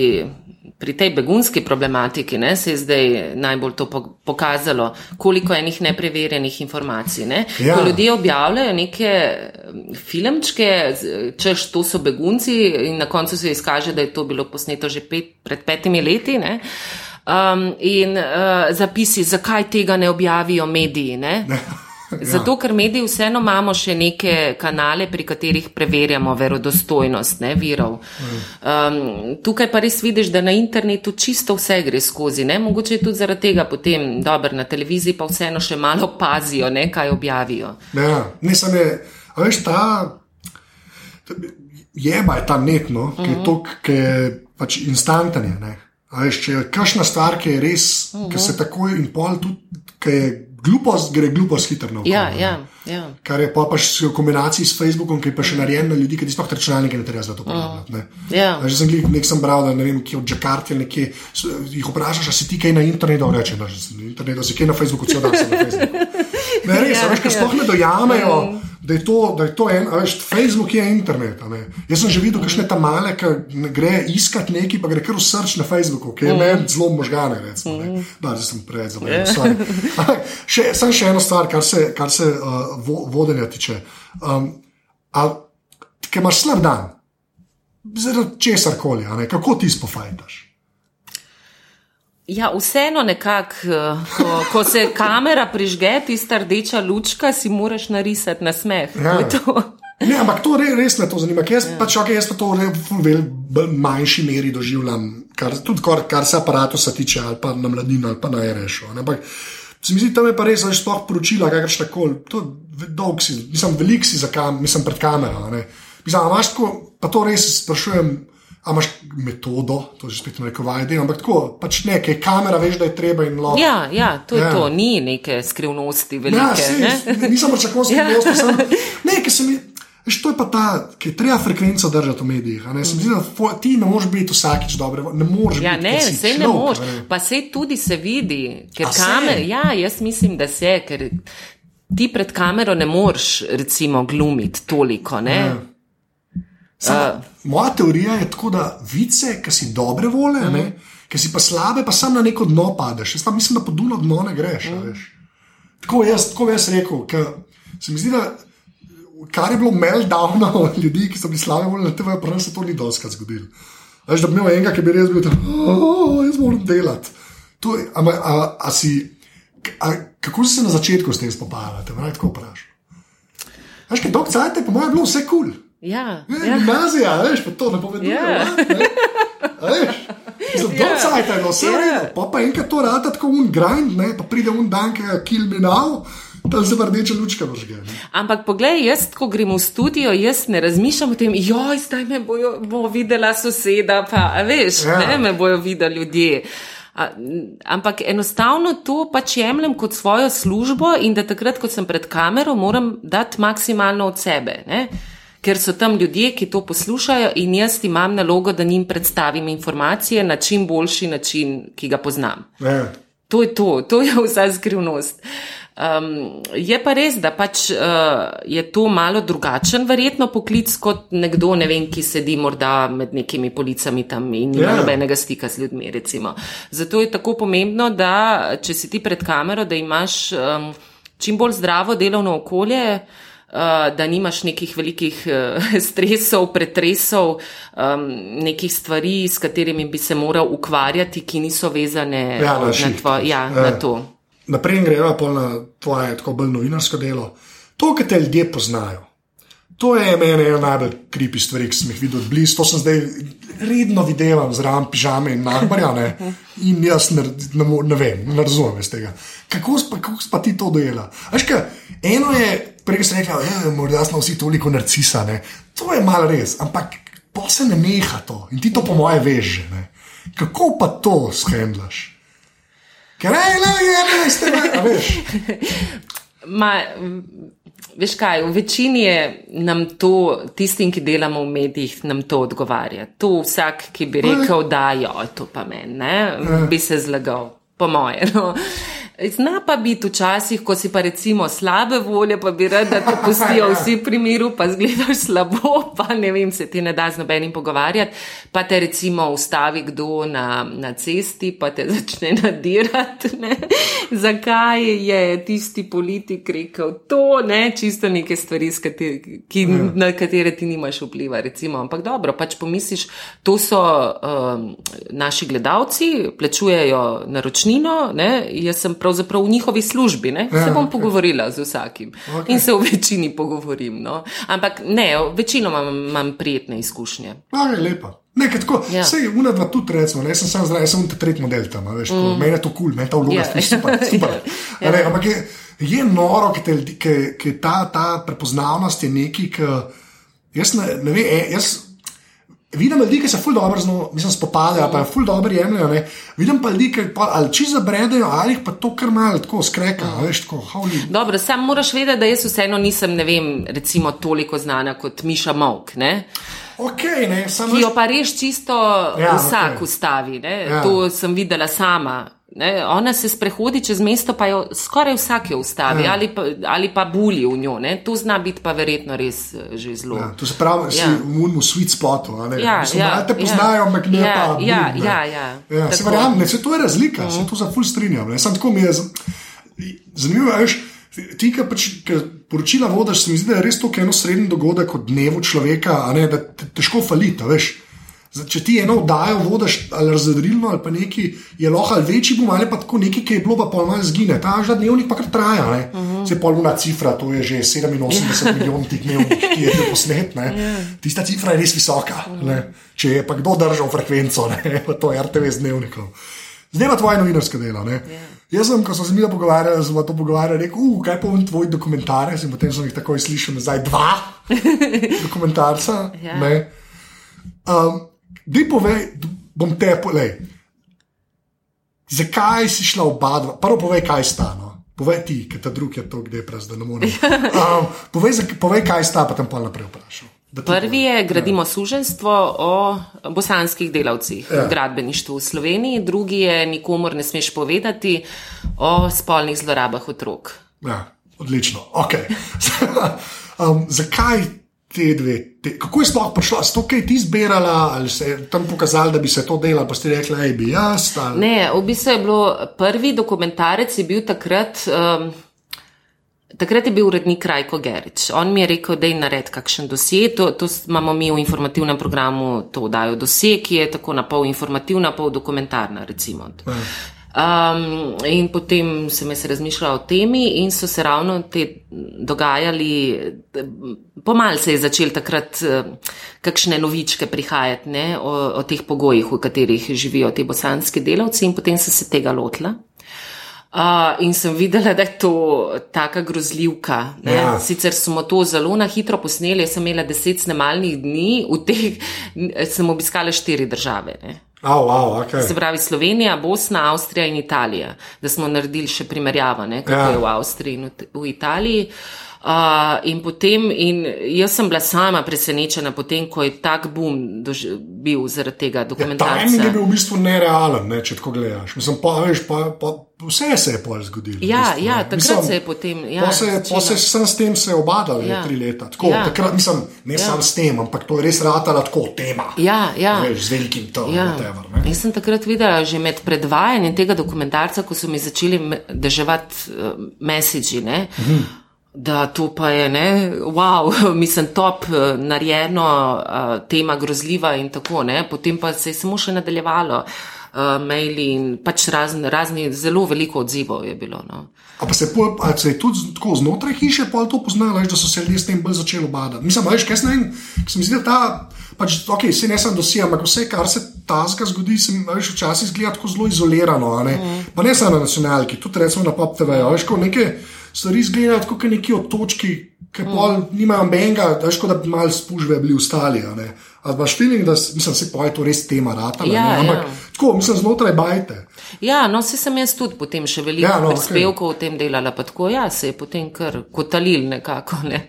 pri tej begunski problematiki, ne, se je zdaj najbolj to po- pokazalo, koliko enih nepreverjenih informacij. Ne. Ja. Ko ljudje objavljajo neke mm, filmčke, češ to so begunci in na koncu se izkaže, da je to bilo posneto že pet, pred petimi leti. Ne. Um, in uh, zapisi, zakaj tega ne objavijo mediji. Ne? [LAUGHS] Zato, ker mediji vseeno imamo še neke kanale, pri katerih preverjamo verodostojnost ne, virov. Um, tukaj pa res vidiš, da na internetu čisto vse gre skozi. Ne? Mogoče je tudi zaradi tega potem dobro na televiziji, pa vseeno še malo pazijo, ne, kaj objavijo. Ja, ne samo, a veš, ta jeba je ta netno, ki je to, ki je pač instantane. ne. A Veš, če je kakšna stvar, ki je res, uh -huh. ki se takoj in pol tudi, ki je glupost, gre glupost hitro na Ja, ja, ja. Kar je pa pač v kombinaciji s Facebookom, ki je pa še narejen na ljudi, ki sploh računalnike ne treba za to uporabljati. ne. Ja. A Že sem glih, nek sem bral, da ne vem, kje od Džakarta ali nekje, jih vprašaš, a si ti kaj na internetu, reče, da si na internetu, si kaj na Facebooku, cel dan sem na Facebooku. Ne, res, Ja, ja, veš, ker ja. sploh ne dojamejo, da je to, da je to en, veš, Facebook je internet. Jaz sem že videl, kakšne tam male, ki ne gre iskat neki, pa gre kar v srč na Facebooku, ki je mm. meni zelo možgane. Recimo, mm. da, zdaj sem preveč zabaven. [LAUGHS] še, sem še eno stvar, kar se, kar se uh, vo, vodenja tiče. Um, Ker imaš slab dan, zaradi česar koli, kako ti spofajtaš. Ja, vseeno nekako, eh, ko, ko se kamera prižge, tista rdeča lučka, si moraš narisati na smeh. Ja. Ne, ampak to re, res me to zanima. Jaz, ja. pač, okay, jaz pa to v manjši meri doživljam, kar, tudi kar, kar se aparata tiče, ali pa na mladino, ali pa na rešo. Ampak se mi zdi, da je pa res, je sploh poročila, kakršna koli. Dolg si, mislim, velik si za kam, mislim, pred kamero. Mislim, imaš tako, pa to res sprašujem. A imaš metodo, to že spet neko vaje, ampak tako, pač nekaj, kamera veš, da je treba in lahko. Ja, ja, to je ja. to, ni neke skrivnosti, velike. [LAUGHS] Ja, si, ne? nisem pričakoval skrivnosti, ja. sem nekaj se mi. Veš, to je pa ta, ki je treba frekvenco držati v medijih. Ne? Zdi, da ti ne moreš biti vsakič dober, ne moreš ja, biti. Ne, vse ne moreš. Pa se tudi se vidi, ker kamera. Ja, jaz mislim, da se, ker ti pred kamero ne moreš, recimo, glumiti toliko. Ja. Sama, uh, moja teorija je tako, da vice, ki si dobre uh -huh. ki si pa slabe, pa sam na neko dno padeš. Jaz pa mislim, da po dno dno ne greš. Uh -huh. Tako jaz, tako jaz rekel, se mi zdi, da kar je bilo meltdown od ljudi, ki so bili slabe volje na TV, pa se to ni doskrat zgodilo. Veš, da bi imel enega, ki bi res bil tam, oh, jaz moram delati. To, a, a, a si, a, kako si se na začetku s tem spopadal, te vraj tako vprašaj. Veš, kaj dolg cajt je, po mojem, bilo vse kul. Cool. Ja, ja. gimnazija, veš, pa to ne povedo. Ja. Za to cajt je, vse je. Ja. Pa pa enkrat to rata tako un grind, ne? pa pride un dan, ki je now. Tam se vrdeče lučke možge. Ampak poglej, jaz, ko grem v studio, jaz ne razmišljam o tem, joj, zdaj me bojo, bo videla soseda, pa veš, ja. ne me bojo videli ljudje. A, ampak enostavno to pač jemljem kot svojo službo in da takrat, ko sem pred kamero, moram dati maksimalno od sebe. Ne? Ker so tam ljudje, ki to poslušajo in jaz imam nalogo, da njim predstavim informacije na čim boljši način, ki ga poznam. Ne. To je to, to je vsa skrivnost. Um, je pa res, da pač, uh, je to malo drugačen, verjetno poklic kot nekdo, ne vem, ki sedi morda med nekimi policami tam in nima yeah. Ja. nobenega stika z ljudmi. Recimo. Zato je tako pomembno, da če si ti pred kamero, da imaš um, čim bolj zdravo delovno okolje. Uh, da nimaš nekih velikih uh, [LAUGHS] stresov, pretresov, nekih stvari, s katerimi bi se moral ukvarjati, ki niso vezane ja, na, na, tvo, ja, e, na to. Naprej gremo pa na tvoje tako bolj novinarsko delo. To, kar te ljudje poznajo. To je meni ena najbolj kripi stvari, ki sem jih videl blizu. To sem zdaj redno videl, zraven pižame in nahbarja. Ne? In jaz ne, ne, ne vem, ne razumem iz tega. Kako pa, ti to dojela? Ajka, eno je, prej si rekel, da ja, morda smo vsi toliko narcisa. Ne? To je malo res, ampak pa se ne neha to in ti to po moje veže. Ne? Kako pa to shendlaš? Ker je, ne, ne, ne, ne, ne, ne. Veš kaj, v večini je nam to, tistim, ki delamo v medijih, nam to odgovarja. To vsak, ki bi rekel, da jo, to pa meni, ja. bi se zlagal, po moje. No. Zna pa biti včasih, ko si pa recimo slabe volje, pa bi rad, da te [LAUGHS] pustijo vsi pri miru, pa zgledaš slabo, pa ne vem, se ti ne da z nobenim pogovarjati, pa te recimo ustavi kdo na, na cesti, pa te [LAUGHS] začne nadirati. Ne? Zakaj je tisti politik rekel to, ne? čisto neke stvari, kateri, ki, ja. na katere ti nimaš vpliva. Recimo. Ampak dobro, pač pomisliš, to so um, naši gledalci, plačujejo naročnino, ne? jaz sem pravzaprav v njihovi službi. Ne? Se ja, bom pogovorila z vsakim okay. in se v večini pogovorim. No? Ampak ne, večino imam, imam prijetne izkušnje. Je lepa. Nekaj tako, ja. vse je una, dva tudi recimo, ne sem sam zdaj, jaz sem ta tretji model tam, veš, mm. meni je to kul, cool, meni je ta vloga ja. super. [LAUGHS] super. ja. ne, ampak je, je noro, ker ta, ta prepoznavnost je nekaj, ki jaz ne, ne vem, e, jaz Vidim ljudi, ki se ful dobro znamo, mislim, spopadajo, pa ful dobro jemljajo. Ne? Vidim pa ljudi, ki pa, ali čisto zabredajo, ali jih pa to kar malo tako skreka, uh. veš, tako hauli. Dobro, sam moraš vedeti, da jaz vseeno nisem, ne vem, recimo toliko znana kot Miša Mok. Okay, ne, ki jo pa res čisto ja, vsak okay. ustavi. Ja. To sem videla sama Ne, ona se sprehodi čez mesto, pa jo skoraj vsak jo ustavi ja. ali, pa, ali pa bulji v njo. Ne. To zna biti pa verjetno res eh, že zelo. Ja, to se pravi, da ja. si v unmu sweet spotu. Ja, ja, te poznajo, ja. ampak ne ja, pa. Ja, bul, ja, ja. ja, se verjamem, se to je razlika, uh -huh. se mhm. to za ful strinjam. Sam tako mi je zanimivo, veš. Ti, ki pač, poročila vodiš, se mi zdi, da je res to eno srednji dogodek od dnevu človeka, ne, da te težko falita. Če ti eno oddajo vodiš ali razredrilno ali pa neki, je lahko ali večji bom ali pa tako neki, ki je bilo pa pol malo zgine. Ta že dnevnik pa kar traja. Uh -huh. Se polna cifra, to je že 87 yeah. [LAUGHS] milijonov tih dnevnikov, ki je bilo posnet. Yeah. Ja. Tista cifra je res visoka. Uh -huh. Če je pa kdo držal frekvenco, ne, [LAUGHS] to je RTV z dnevnikom. Zdaj pa tvoje novinarske delo. Yeah. Ja. Jaz sem, ko sem se mi pogovarjal, sem to pogovarjal, rekel, uh, kaj pa vem tvoj dokumentarec in potem sem jih takoj slišal nazaj dva [LAUGHS] dokumentarca. Yeah. Ja. Um, Di povej, bom te povej. Zakaj si šla oba dva? Prvo povej, kaj sta. No? Povej ti, ker ta drugi je to, kde je prazno, da ne moreš. Um, povej, povej, kaj sta, pa tam pa naprej vprašam. Prvi je, gradimo ja. suženstvo o bosanskih delavcih ja. v gradbeništvu v Sloveniji, drugi je, nikomor ne smeš povedati o spolnih zlorabah otrok. Ja, odlično. Okay. [LAUGHS] um, zakaj te dve. Te, kako je sploh prišlo? S to, kaj ti zbirala, ali se je tam pokazalo, da bi se to delalo, pa ste rekli, da bi jaz. Ali... Ne, v bistvu je bilo prvi dokumentarec, je bil takrat. Um, Takrat je bil urednik Rajko Gerič. On mi je rekel, da je nared kakšen dosje. To, to imamo mi v informativnem programu, to dajo dosje, ki je tako na pol informativna, pol dokumentarna. Recimo. Um, in potem sem jaz razmišljala o temi, in so se ravno te dogajali, pomalce se je začel takrat kakšne novičke prihajati ne, o, o teh pogojih, v katerih živijo ti bosanski delavci, in potem sem se tega lotila. Uh, in sem videla, da je to tako grozljivka. Ja. Sicer smo to zelo na hitro posneli, jaz sem imela deset snemalnih dni, v teh sem obiskala štiri države. Ne. Oh, wow, okay. Se pravi Slovenija, Bosna, Avstrija in Italija, da smo naredili še primerjavo, ne, kako ja. je v Avstriji in v, v Italiji. Uh, in potem, in jaz sem bila sama presenečena, potem, ko je tak boom bil zaradi tega dokumentarca. Ja, Tajnik je bil v bistvu nerealen, ne, če tako gledaš. Mislim, pa, veš, pa, pa, vse se je pol zgodilo. Ja, v bistvu, ja takrat mislim, se je potem. Ja, pa se, pa se sem s tem se obadal, ja. tri leta. Tako, ja. takrat, mislim, ne ja. sam s tem, ampak to je res ratala tako tema. Ja, ja. Veš, z velikim to. Ja. Jaz sem takrat videla že med predvajanjem tega dokumentarca, ko so mi začeli deževati uh, mesiči. Mhm da to pa je, ne, wow, [LAUGHS] mislim, top, eh, narejeno, uh, tema grozljiva in tako, ne, potem pa se je samo še nadaljevalo, uh, maili in pač razni, razni, zelo veliko odzivov je bilo. No. A pa se, pol, a se je tudi tako znotraj hiše, pa to poznalo, da so se ljudje s tem bolj začeli obadati. Mislim, veš, kaj se ne, se mi zdi, da ta, pač, ok, se ne sem dosijal, ampak vse, kar se tazga zgodi, se veš, včasih zgleda tako zelo izolirano, ne? Mm. pa ne samo na nacionalki, tudi recimo na pop TV, veš, kot nekaj stvari izgledajo kot neki otočki, ki mm. pol nimajo menga, da je škoda, da bi malo spužve bili ustali. Ali imaš feeling, da mislim, se poje to res tema rata? Ja, Ampak ja. tako, mislim, znotraj bajte. Ja, no, se sem jaz tudi potem še veliko ja, no, prispevkov okay. o tem delala, pa tako, ja, se je potem kar kotalil nekako. Ne.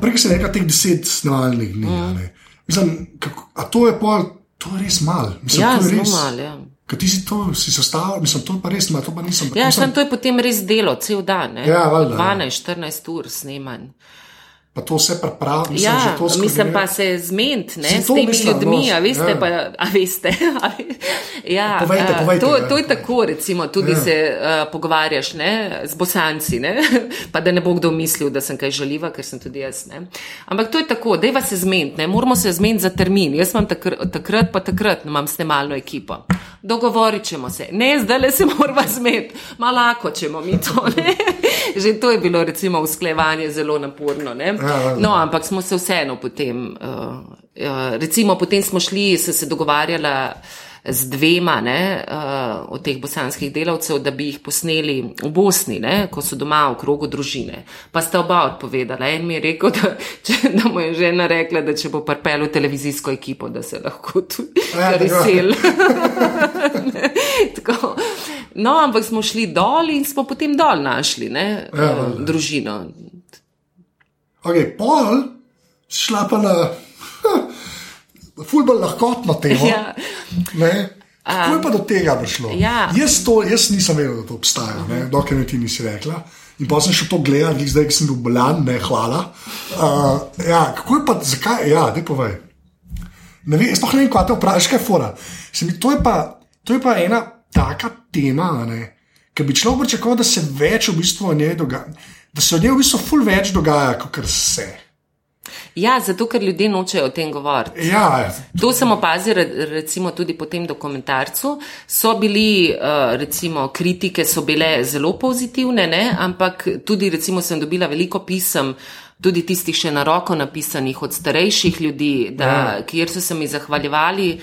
Prej si rekel teh deset snemalnih dni. Mm. Mislim, kako, a to je pol, to je res mal. Mislim, ja, zelo mal, ja. Ker ti si to si sestavljal, mislim, to pa res, to pa nisem. Ja, mislim, to je potem res delo, cel dan. Ja, valjda, 12-14 ja. ur snemanj pa to vse pripravi. Mislim, ja, mislim pa se zmeniti s temi mislim, ljudmi, no, a veste, ja. pa, a veste. ja, povejte, povejte, to, to je tako, recimo, tudi ja. se uh, pogovarjaš ne, z bosanci, ne, [LAUGHS] pa da ne bo kdo mislil, da sem kaj žaliva, ker sem tudi jaz. Ne. Ampak to je tako, da je se zmeniti, moramo se zmeniti za termin. Jaz imam takr, takrat, pa takrat imam snemalno ekipo. Dogovorit ćemo se, ne zdaj le se moramo zmeniti, malako ćemo mi to. Ne. [LAUGHS] Že to je bilo, recimo, usklevanje zelo naporno. Ne. Ja, no, ampak smo se vseeno potem, uh, recimo, potem smo šli, se, se dogovarjala z dvema ne, uh, od teh bosanskih delavcev, da bi jih posneli v Bosni, ne, ko so doma v krogu družine. Pa sta oba odpovedala. En mi je rekel, da, če, da mu je žena rekla, da če bo prpel v televizijsko ekipo, da se lahko tudi resel. [LAUGHS] no, ampak smo šli dol in smo potem dol našli ne, ja, uh, družino. Okay, pol šla pa na [LAUGHS] fulbol lahkotno temo. Ja. Kako je pa do tega prišlo? Ja. Jaz, to, jaz nisem vedel, da to obstaja, uh -huh. dokler mi ti nisi rekla. In pa sem šel to gledati, zdaj sem bil bolan, ne hvala. Uh, ja, kako je pa, zakaj? Ja, da povej. Ne vem, sploh ne vem, kaj te vprašaš, kaj je fora. Mi, to, je pa, to je pa ena taka tema, ki bi človek pričakoval, da se več v bistvu o njej dogaja. Da se o njej v bistvu ful več dogaja, kot se. Ja, zato ker ljudje nočejo o tem govoriti. Ja, To sem opazil re- recimo tudi po tem dokumentarcu. So bili, eh, recimo, kritike so bile zelo pozitivne, ne? ampak tudi recimo sem dobila veliko pisem, tudi tistih še na roko napisanih od starejših ljudi, da, Ja. kjer so se mi zahvaljevali.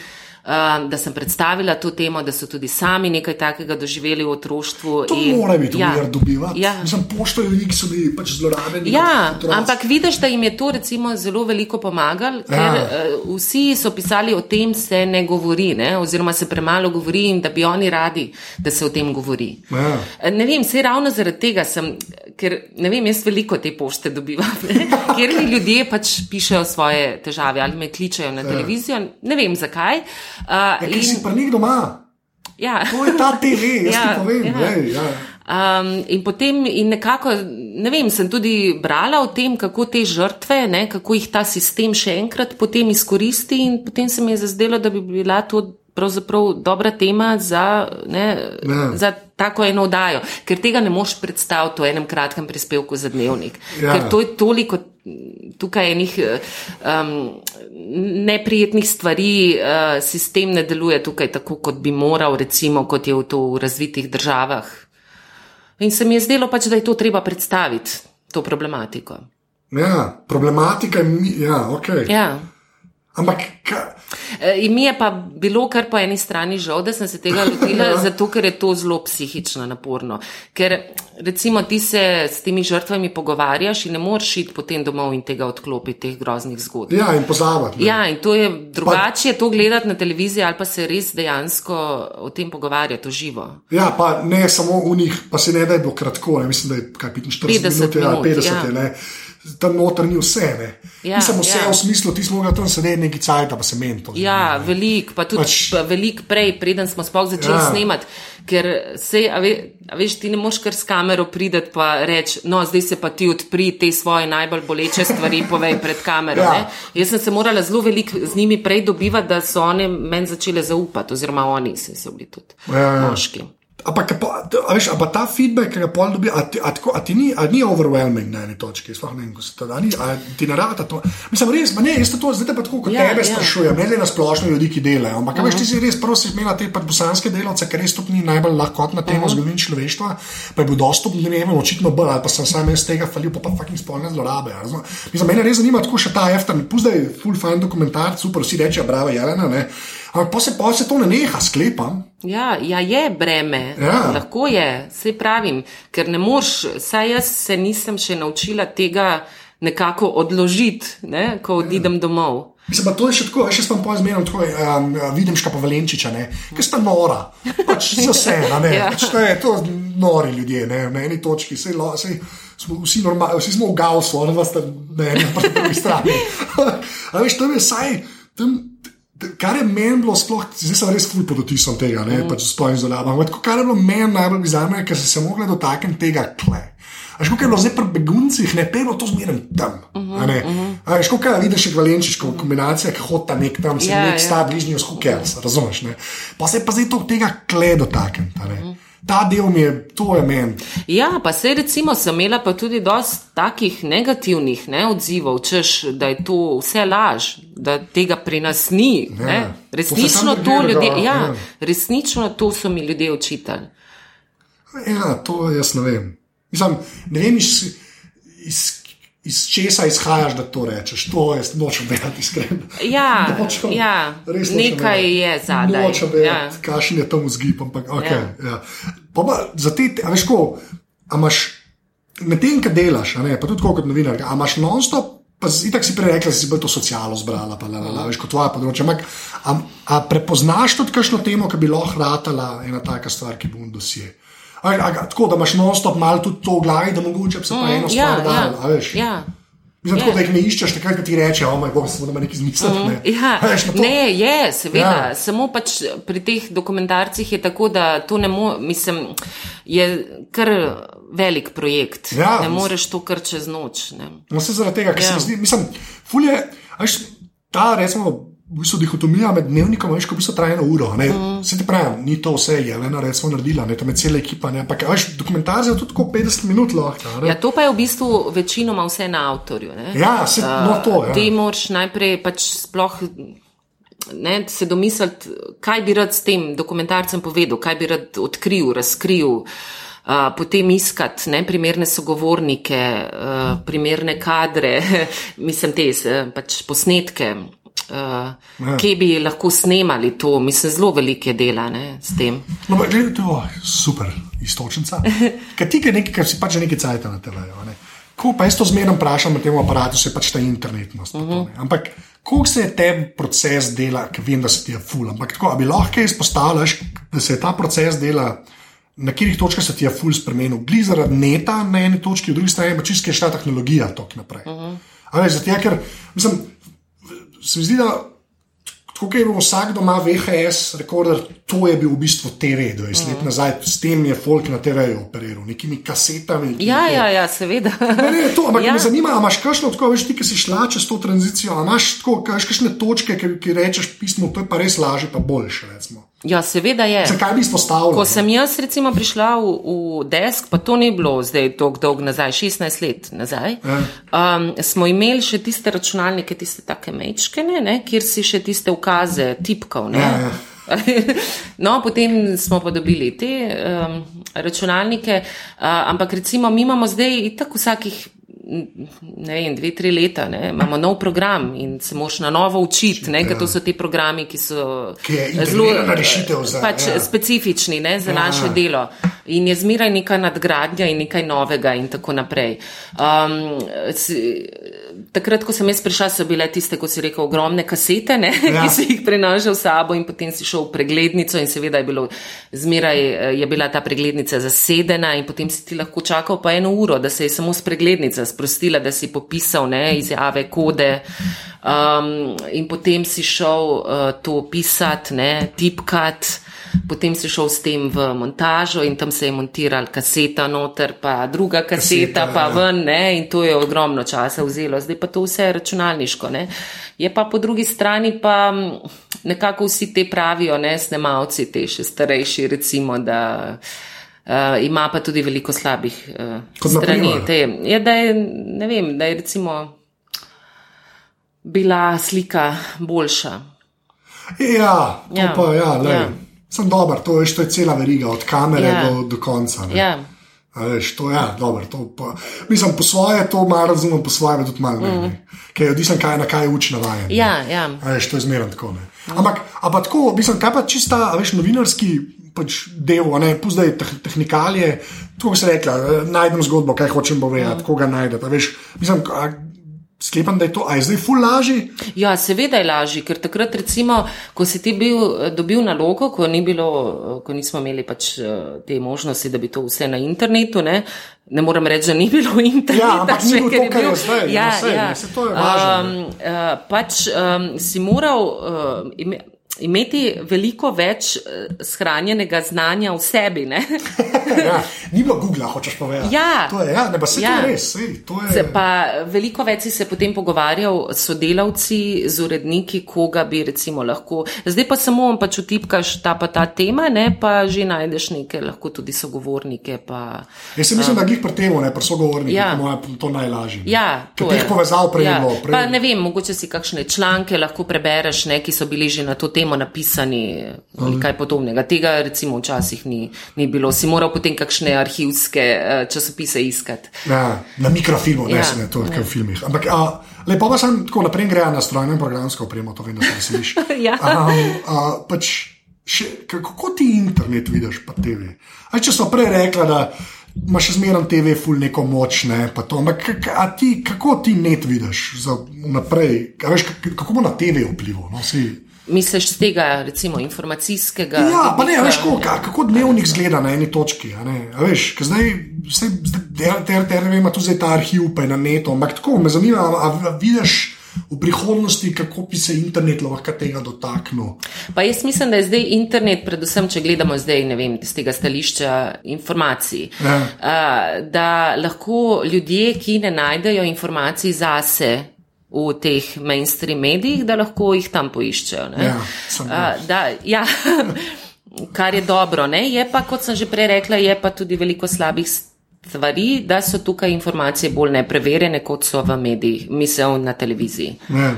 Da sem predstavila to temo, da so tudi sami nekaj takega doživeli v otroštvu. to in- mora biti ja, ja. dobivati. Ja. Mislim, pošto ljudi, ki so bili pač zlorabljeni. Ja, ampak vidiš, da jim je to recimo zelo veliko pomagalo, ker Ja. uh, vsi so pisali o tem, se ne govori, ne? oziroma se premalo govori in da bi oni radi, da se o tem govori. Ja. Eh, Ne vem, se ravno zaradi tega sem, ker ne vem, jaz veliko te pošte dobivam, [LAUGHS] ker mi ljudje pač pišejo svoje težave ali me kličejo na televizijo, ne vem zakaj. Uh, Ja, ker si pa nik doma. ja. To je ta TV, jaz Ja, ti povem. ja. Lej, ja. Um, in potem, in nekako, ne vem, sem tudi brala o tem, kako te žrtve, ne, kako jih ta sistem še enkrat potem izkoristi, in potem se mi je zazdelo, da bi bila to pravzaprav dobra tema za, ne, Ja. za tako eno oddajo, ker tega ne moš predstaviti v enem kratkem prispevku za dnevnik. Ja. Ker to je toliko tukaj enih um, neprijetnih stvari, uh, sistem ne deluje tukaj tako, kot bi moral, recimo, kot je v to v razvitih državah. In se mi je zdelo pač, da je to treba predstaviti, to problematiko. ja, problematika je, mi- ja, ok. Ja. Ampak, ka, E, In mi je pa bilo kar po eni strani žal, da sem se tega lotila, [LAUGHS] zato ker je to zelo psihično naporno. Ker recimo ti se s temi žrtvami pogovarjaš in ne moreš iti potem domov in tega odklopiti, teh groznih zgodb. ja, in pozabiti. ne. Ja, in to je drugače to gledati na televiziji ali pa se res dejansko o tem pogovarjati živo. Ja, pa ne samo v njih, pa se ne da je bilo kratko, ne, mislim, da je kaj 45 50 minut, ja, minut, 50 ja. je. Tam noter ni vse, ne. Ja, Mislim, vse ja. v smislu, ti smo ga tam sedeli neki cajt, pa se meni to. Ja, veliko, pa tudi Pač- pač, veliko prej, preden smo sploh začeli Ja. snemati. Ker se, a, ve, a veš, ti ne moš kar s kamero prideti pa reči, no, zdaj se pa ti odpri te svoje najbolj boleče stvari, [LAUGHS] povej pred kamero. Ja. Ja. Jaz sem se morala zelo veliko z njimi prej dobivati, da so one meni začele zaupati, oziroma oni se so bili tudi Ja, ja. moški. Ampak, a veš, a pa ta feedback, ki ga pol dobi, a, ti- a, tako- a ti ni, a ni overwhelming na eni točki, sploh ne vem, ko se to da, ni, a ti ne rata to. Mislim, res, ne, jaz to, zdaj pa tako kot Ja, tebe ja. sprašujem, ne le na splošno ljudi, ki delajo, ampak uh -huh. veš, ti si res prvo si imela te bosanske delavce, ker res to ni najbolj lahkotna tema uh -huh. zgodovine človeštva, pa je bil dostop, ne vem, očitno bolj, ali pa sem sam jaz tega falil, pa pa fucking spolne zlorabe. Mislim, mene res zanima tako še ta eftan, puzdaj full fine dokumentar, super, vsi rečejo, bravo, Jelena, ne. Ampak pa se, pa se to ne neha, sklepam. Ja, ja, je breme, Ja. lahko je, se pravim, ker ne moreš, saj jaz se nisem še naučila tega nekako odložiti, ne, ko odidem domov. Mislim, pa to je še tako, jaz sem pa zmeraj tako, um, vidim škapa Valenčiča, ne, ki sta nora, pač za vse, ne, [LAUGHS] Ja. pač to je to nori ljudje, ne, na eni točki, sej, lo, sej, smo vsi normalni, vsi smo v gausu, ona vas tam, ne, pa na drugi strani. [LAUGHS] A veš, tam je saj, tam, kar je meni bilo sploh, zdaj sem res ful pod otisom tega, ne, pač sploh izolaba, ampak tako, kar je bilo meni najbolj bizarno, ker sem se mogla dotakniti tega kle. A kako je bilo zdaj pri beguncih, ne pelo to zmeraj tam. Uh -huh, uh -huh. Kako je vidiš, Valenčič, ko kombinacija, ki hota nek tam, se Ja, nek ja. sta bližnji Hukers, razumeš? Ne? Pa se pa zdaj to tega kle dotakniti. Ne. Ta del mi je, to je meni. Ja, pa se recimo sem imela pa tudi dosti takih negativnih ne, odzivov, češ, da je to vse laž, da tega pri nas ni. Ja. Ne. Se Resnično to drugega, ljudje, ja, ja. resnično to so mi ljudje učitali. Ja, to jaz ne vem. Mislim, ne vem, iz, iz, iz česa izhajaš, da to rečeš. To jaz nočem vedeti, iskreno. Ja, Nočem, ja, res nočem nekaj vedeti. je zadaj, Nočem vedeti, ja. kakšen je tam vzgib. Ampak, okay, Ja. ja. Pa pa za te, a veš, ko a imaš medtem, ko delaš, ne, pa tudi kot novinar, a imaš non-stop. Pa itak si prej rekla, da si bolj to socialno zbrala, pa la, la, la, veš, kot tvoje področje. Ampak, a, a prepoznaš tudi kakšno temo, ki bi lahko ratala ena taka stvar, ki bo v dosje? A, a, tako da imaš non-stop malo tudi to v glavi, da mogoče se pa eno ja, stvar dalo, a ja, veš. ja. Mislim, tako, da jih ne iščeš, takrat ko ti reče, o moj bog, se bomo nekaj zmislili. Ne, Ja, Veš, ne, je, seveda. Ja. Ja. Samo pač pri teh dokumentarcih je tako, da to ne more, mislim, je kar velik projekt. Ja, ne moreš to kar čez noč. Ne. No, se zaradi tega, ker Ja. se mi zdi, mislim, fulje, veš, ta recimo. V bistvu dihotomija med dnevnikom, veš, ko v bistvu traja eno uro. Mm. Se ti pravi, ni to vse, Jelena, recimo, naredila, ne, tam je cela ekipa. Ne, ampak, veš, dokumentarce je tudi tako 50 minut lahko. ne. Ja, to pa je v bistvu večinoma vse na avtorju. Ne. Ja, se- no, to, ja. Ti moraš najprej pač sploh. Ne, se domisliti, kaj bi rad s tem dokumentarcem povedal, kaj bi rad odkril, razkril, uh, potem iskati ne, primerne sogovornike, uh, primerne kadre, [LAUGHS] mislim, te pač posnetke, uh, Ja. kje bi lahko snemali to, mislim, zelo velike dela ne, s tem. No, ampak gledaj, to je super, istočnica. [LAUGHS] Ker ti je nekaj, kar si pač nekaj cajt na TV-ju. ne. Ko pa jaz to zmerno vprašam na tem aparatu, se pač ta internetnost. Uh -huh. Ampak koliko se je tebi proces dela, ker vem, da se ti je ful. Ampak tako, a bi lahko izpostavljaš, da se je ta proces dela. Na katerih točkah se ti je ful spremenil, glej zaradi neta na eni točki, v drugi strani pa čisto je šla tehnologija tok naprej. Uh -huh. Ali zato, ker mislim, se mi zdi, da tako kot je bil vsak doma VHS rekorder, to je bil v bistvu TV 20 Mhm. let nazaj, s tem je folk na TV-ju operiral, nekimi kasetami. Ja, je- ja, ja, seveda. Ne, ne, to, ampak ja. Me zanima, imaš kakšno tako, veš, ti, ki si šla čez to tranzicijo, imaš tako, kakšne točke, ki, ki rečeš pismo, to je pa res lažje, pa boljše. Recimo. Ja, seveda je. Zakaj bi izpostavil? Ko sem jaz recimo prišla v, v desk, pa to ni bilo zdaj tako dolgo nazaj, 16 let nazaj, um, smo imeli še tiste računalnike, tiste take mečkene, ne, kjer si še tiste ukaze tipkal. Ja. [LAUGHS] No, potem smo pa dobili te um, računalnike, uh, ampak recimo mi imamo zdaj tako vsakih. Ne vem, dve, tri leta, ne, imamo nov program in se moš na novo učiti, ker to so ti programi, ki so Ki rešitev za- pač, ja. specifični ne, za Ja. naše delo. In je zmeraj neka nadgradnja in nekaj novega, in tako naprej. Um, takrat, ko sem jaz prišla, so bile tiste, kot si rekel, ogromne kasete, ne, [LAUGHS] Ja. ki si jih prenašal s sabo, in potem si šel v preglednico, in seveda je, bilo, zmeraj eh, je bila ta preglednica zasedena, in potem si ti lahko čakal pa eno uro, da se je samo spreglednica sprostila, da si popisal ne, izjave, kode. Um, in potem si šel uh, to pisati, ne, tipkati. Potem si šel s tem v montažo in tam se je montiral kaseta noter, pa druga kaseta, Kaseta, pa ja. ven, ne, in to je ogromno časa vzelo. Zdaj pa to vse je računalniško. Ne. Je pa po drugi strani pa mm, nekako vsi te pravijo, ne, snemalci, te še starejši, recimo, da uh, ima pa tudi veliko slabih uh, strani. Te, je, da je, ne vem, da je recimo bila slika boljša. Ja, to ja. Ja. pa ja, le. Ja. Sem dober, to, veš, to je cela veriga, od kamere ja. Do, do konca. ne. Ja. A Veš, to je ja, dobro. to pa- Mislim, po svoje to malo razumem, po svoje tudi malo ne. Mm. Ker je odvisen, kaj, na kaj je uč navajen. ne. Ja, ja. A Veš, to je zmerno tako. Ne. Ampak, a pa tako, mislim, kaj pa čista, veš, novinarski pač del, ne, puzdaj teh, tehnikalije, tako se eh, najdem zgodbo, kaj hočem povedati, mm. koga najdete. Veš, mislim, a, sklepam, da je to, a je zdaj ful lažji. Ja, seveda je lažje, ker takrat, recimo, ko si ti bil, dobil nalogo, ko, ni bilo, ko nismo imeli pač eh, te možnosti, da bi to vse na internetu, ne, ne morem reči, da ni bilo [LAUGHS] interneta. Ja, ampak ni še, bilo ker to, kar je zdaj, Ja, no, sej, ja. ne, to je važno. Um, uh, pač um, si moral uh, imeti veliko več uh, shranjenega znanja v sebi. [LAUGHS] Ja, ni bilo Google, hočeš povedati. Ja. to je, ja, ne, pa se ja. Ja. to je res. Sej, to je, Se pa veliko več si se potem pogovarjal s sodelavci, z uredniki, koga bi recimo lahko. Zdaj pa samo pač utipkaš ta pa ta tema, ne, pa že najdeš neke, lahko tudi sogovornike. Pa, Jaz si mislim, da jih pri tem, ne pri sogovornikih, Ja. ja. je to najlažje. Ja, to teh je. povezav prej ja. bilo. Prej... Pa ne vem, mogoče si kakšne članke lahko prebereš, ne, ki so bili že na to temo napisani ali kaj podobnega. Tega recimo včasih ni, ni bilo. Si moral potem kakšne arhivske eh, časopise iskati. Ja, na mikrofilmu, ne Ja, ne to, kot v filmih. Ampak a, lepo pa sem tako naprej greja na strojno in programsko opremo, to vem, da se veseliš. Ja. Um, a, pač, še, kako ti internet vidiš, pa TV? A, če so prej rekla, da imaš še zmeraj TV, ful neko moč, ne, pa to. Ampak ti, kako ti net vidiš za naprej? A, veš, kako bo na TV vplival? No, si, Misliš z tega, recimo, informacijskega? Ja, pa ne, veš, kako, kako dnevnik zgleda na eni točki. a ne, a Veš, ker zdaj, zdaj TRTR ima tu zdaj ta arhiv, pa je na netu. Ampak tako me zanima, a, a vidiš v prihodnosti, kako bi se internet lahko tega dotaknil. Pa jaz mislim, da je zdaj internet, predvsem, če gledamo zdaj, ne vem, z tega stališča informacij, Ja. da lahko ljudje, ki ne najdejo informacij zase v teh mainstream medijih, da lahko jih tam poiščejo. ne. Ja, A, da, ja, [LAUGHS] kar je dobro. Ne? Je pa, kot sem že prej rekla, je pa tudi veliko slabih stvari, da so tukaj informacije bolj nepreverjene, kot so v medijih, misel na televiziji. Ne.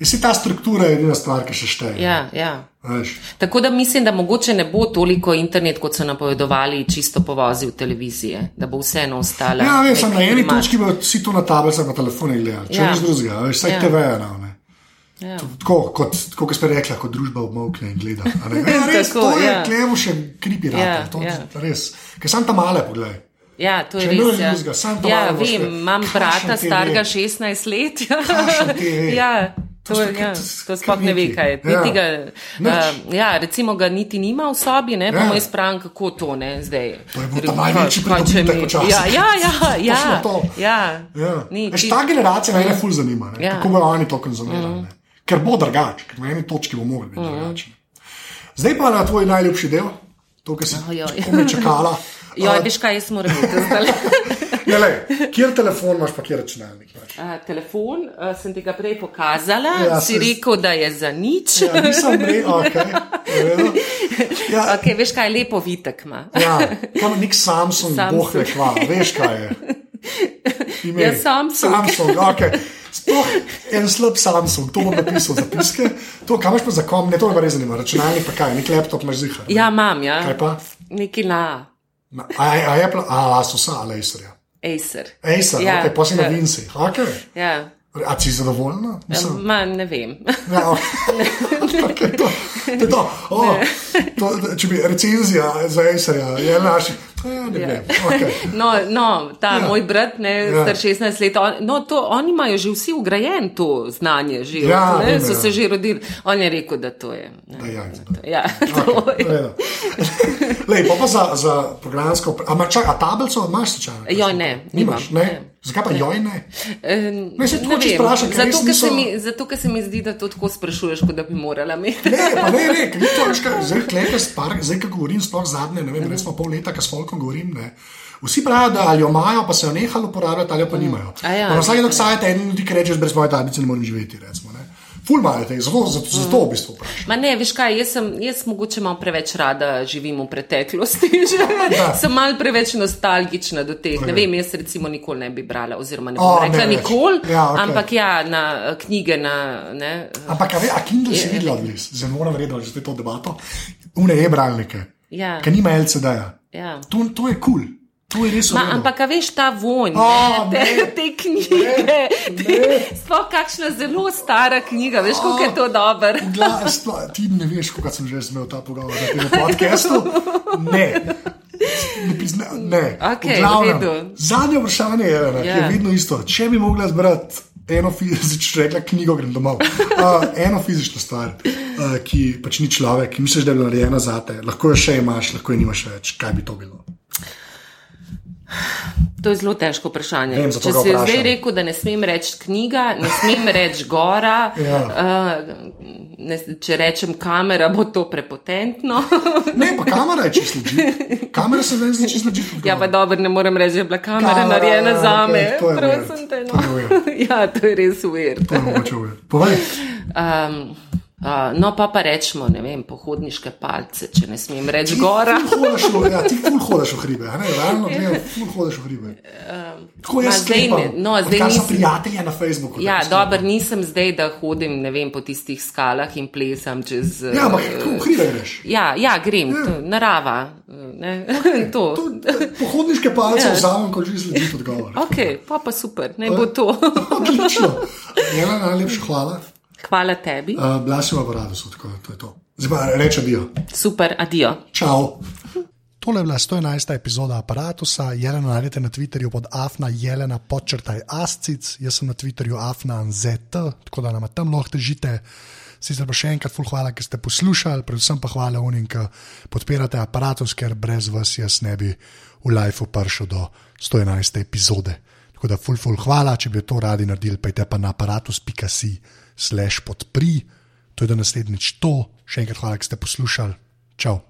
Si ta struktura je edina stvar, ki še šteje. Ja, ja. Veš. Tako da mislim, da mogoče ne bo toliko internet, kot so napovedovali, čisto povozil televizije, da bo vseeno ostala. Ja, veš, na eni primat. točki bo si to na tablicah, na telefonih gledal, če Ja. nič drugega, veš, vsaj Ja. TV je na ne. Ja. Tako kot, kot ste rekli, kot družba obmokne in gleda. ne. [LAUGHS] Ja, res, Tako, to je ja. klevo še kripi. Ja, to, ja. Res. Ker sem tam male, poglej. Ja, to je Če res. Ja, to ja vem, imam brata starega 16 let. Ja, [LAUGHS] ja. To To, ja, to sploh ne ve, kaj je. Ja. Niti ga, uh, ja, recimo ga niti nima v sobi, ne, pa Ja. mu jaz pravim, kako to ne zdaj. To je bil ta največji mi- včasih. Ja, ja, ja, ja, ja. Ja. Ni, Veš, ta generacija me ful zanima, ne? Ja. kako bodo oni to konzumirali. Mm. Ker bo drugače, ker na eni točki bo mogli biti mm. drugačni. Zdaj pa na tvoj najljubši del, to, kar si Ojoj. komaj čakala. Joj, A, veš kaj, jaz moram biti zdaj. Ne, lej, kjer telefon imaš, pa kjer računalnik imaš. Uh, telefon uh, sem ti ga prej pokazala, Ja, ja, si se- rekel, da je za nič. Ja, nisem rekel, [LAUGHS] okay. ja, okay, veš kaj, lepo vitek ima. ja, kam nek Samsung, Samsung. boh ve kva, veš kaj je. Ime. Ja, [LAUGHS] Samsung. Samsung, okay. Sploh en slab Samsung, to bom napisal zapiske. To, kam imaš pa za kom, ne to me pa res zanima, računalnik pa kaj, nek laptop imaš zihar. Ja, imam, ja. Kaj pa? Neki na Na- A, a, a je pla, a, a so sa, ali Acerja. Acer. Acer, Ja, ja, ok, pa si na ja. Vinci. Okay. Ja. A si zadovoljna? Mislim, Ma, ne vem. Ja, okay, [LAUGHS] [LAUGHS] to, to je to. Oh, to. Če bi recenzija za Acerja, je naš. Ja, Ja. Okay. [LAUGHS] No, no ta Ja. ja. moj brat, ne, Ja. ja. star 16 let, on, no, to, oni imajo že vsi ugrajen to znanje, že, Ja, ne, so ja. se že rodili. On je rekel, da to je. Ne, Da je jajce, da. ja, to [LAUGHS] Okay, je. v redu. Lej, pa, pa za, za programsko. A, čak, a tablico imaš slučajno? Joj, ne, Nimaš, nimam, ne? ne. Zakaj pa joj ne? Ne, saj tako vem, vprašam, ker res zato, ker se niso- mi, zato, ker se mi zdi, da to tako sprašuješ, kot da bi morala imeti. Ne, pa ne, ne, [LAUGHS] ker ni to kar zdaj klete spar, zdaj, ko govorim, sploh zadnje, ne vem, recimo pol leta, ko s Folkom govorim, ne. Vsi pravijo, da ali jo imajo, pa se jo nehali uporabljati, ali jo pa nimajo. A ja, Pa ne, dok sajte en ljudi, ki rečeš, brez moje tablice ne morem živeti, recimo. Ful imajo te, zato, zato, zato v bistvu vprašam. Ma ne, veš kaj, jaz, sem, jaz mogoče malo preveč rada živim v preteklosti, [LAUGHS] že Da. sem malo preveč nostalgična do teh. Ok. Ne vem, jaz recimo nikoli ne bi brala, oziroma ne bom ne rekla več. nikoli, Ja, ok. ampak ja, na eh, knjige, na, ne, Ampak, a, ve, a Kindle si Je- videla odvis, zdaj moram verjeti, že to debato, une e-bralnike, ja, ki nima LCD-ja. ja. To, to je kul, cool. To je res Ma, ampak, a veš, ta vonj, O, ne, te, ne. te knjige, te, sploh kakšna zelo stara knjiga, veš, kako je to dobro. Gla, spla, ti ne veš, kako sem že imel ta pogovor na tem podkastu. Ne. Ne, prizna, ne. V glavnem. Zadnje vprašanje je, ne, ki je Ja. vedno isto. Če bi mogla zbrati eno fizično, rekla knjigo, grem domov. Uh, eno fizično stvar, uh, ki pač ni človek, ki misliš, da je bila narejena za te, lahko jo še imaš, lahko jo nimaš več. Kaj bi to bilo? To je zelo težko vprašanje. Vem, Če si zdaj rekel, da ne smem reči knjiga, ne smem reči gora, [LAUGHS] Ja. uh, ne, če rečem kamera, bo to prepotentno. [LAUGHS] Ne, pa kamera je čisto leži. Kamera se meni zdi čisto leži. ja, pa dobro, ne morem reči, da je bila kamera Kamera, narejena ja, za me. to je Prosim te. To No. weird. [LAUGHS] ja, to je res uver. To je mogoče uved. Povej. Um, uh, no, pa pa rečemo, ne vem, pohodniške palce, če ne smem reči gora. Ti hodiš ja, ti ful [LAUGHS] hodiš v hribe, ne, realno gledam, ful hodiš v hribe. Tako jaz zdaj ne- no, zdaj nisem- prijatelji na Facebooku. Ja, sklepam. nisem zdaj, da hodim ne vem, po tistih skalah in plesam čez. Ja, ampak kako v hribe greš? Ja, ja grem, ja. To, narava. Ne, [LAUGHS] okay, to. To, pohodniške palce Ja. vzamem, kot že sledi odgovor. Ok, pa pa super, naj bo to. [LAUGHS] Odlično. Ena najlepša hvala. Hvala tebi. Uh, Blasima v radu, tako to je to. Zdaj pa reče dio. Super, adijo. Čau. Tole je bila 111. epizoda aparata. Jelena najdete na Twitterju pod afna jelena počrtaj ascic, jaz sem na Twitterju afna anzet, tako da nam tam lahko težite. Sicer pa še enkrat, ful hvala, ker ste poslušali, predvsem pa hvala unim, ki podpirate aparatus, ker brez vas jaz ne bi v lifeu prišel do 111. epizode. Tako da ful, ful hvala, če bi to radi naredili, pa je pa na aparatus.si slash podpri. To je do naslednjič to. Še enkrat hvala, ker ste poslušali. Čau.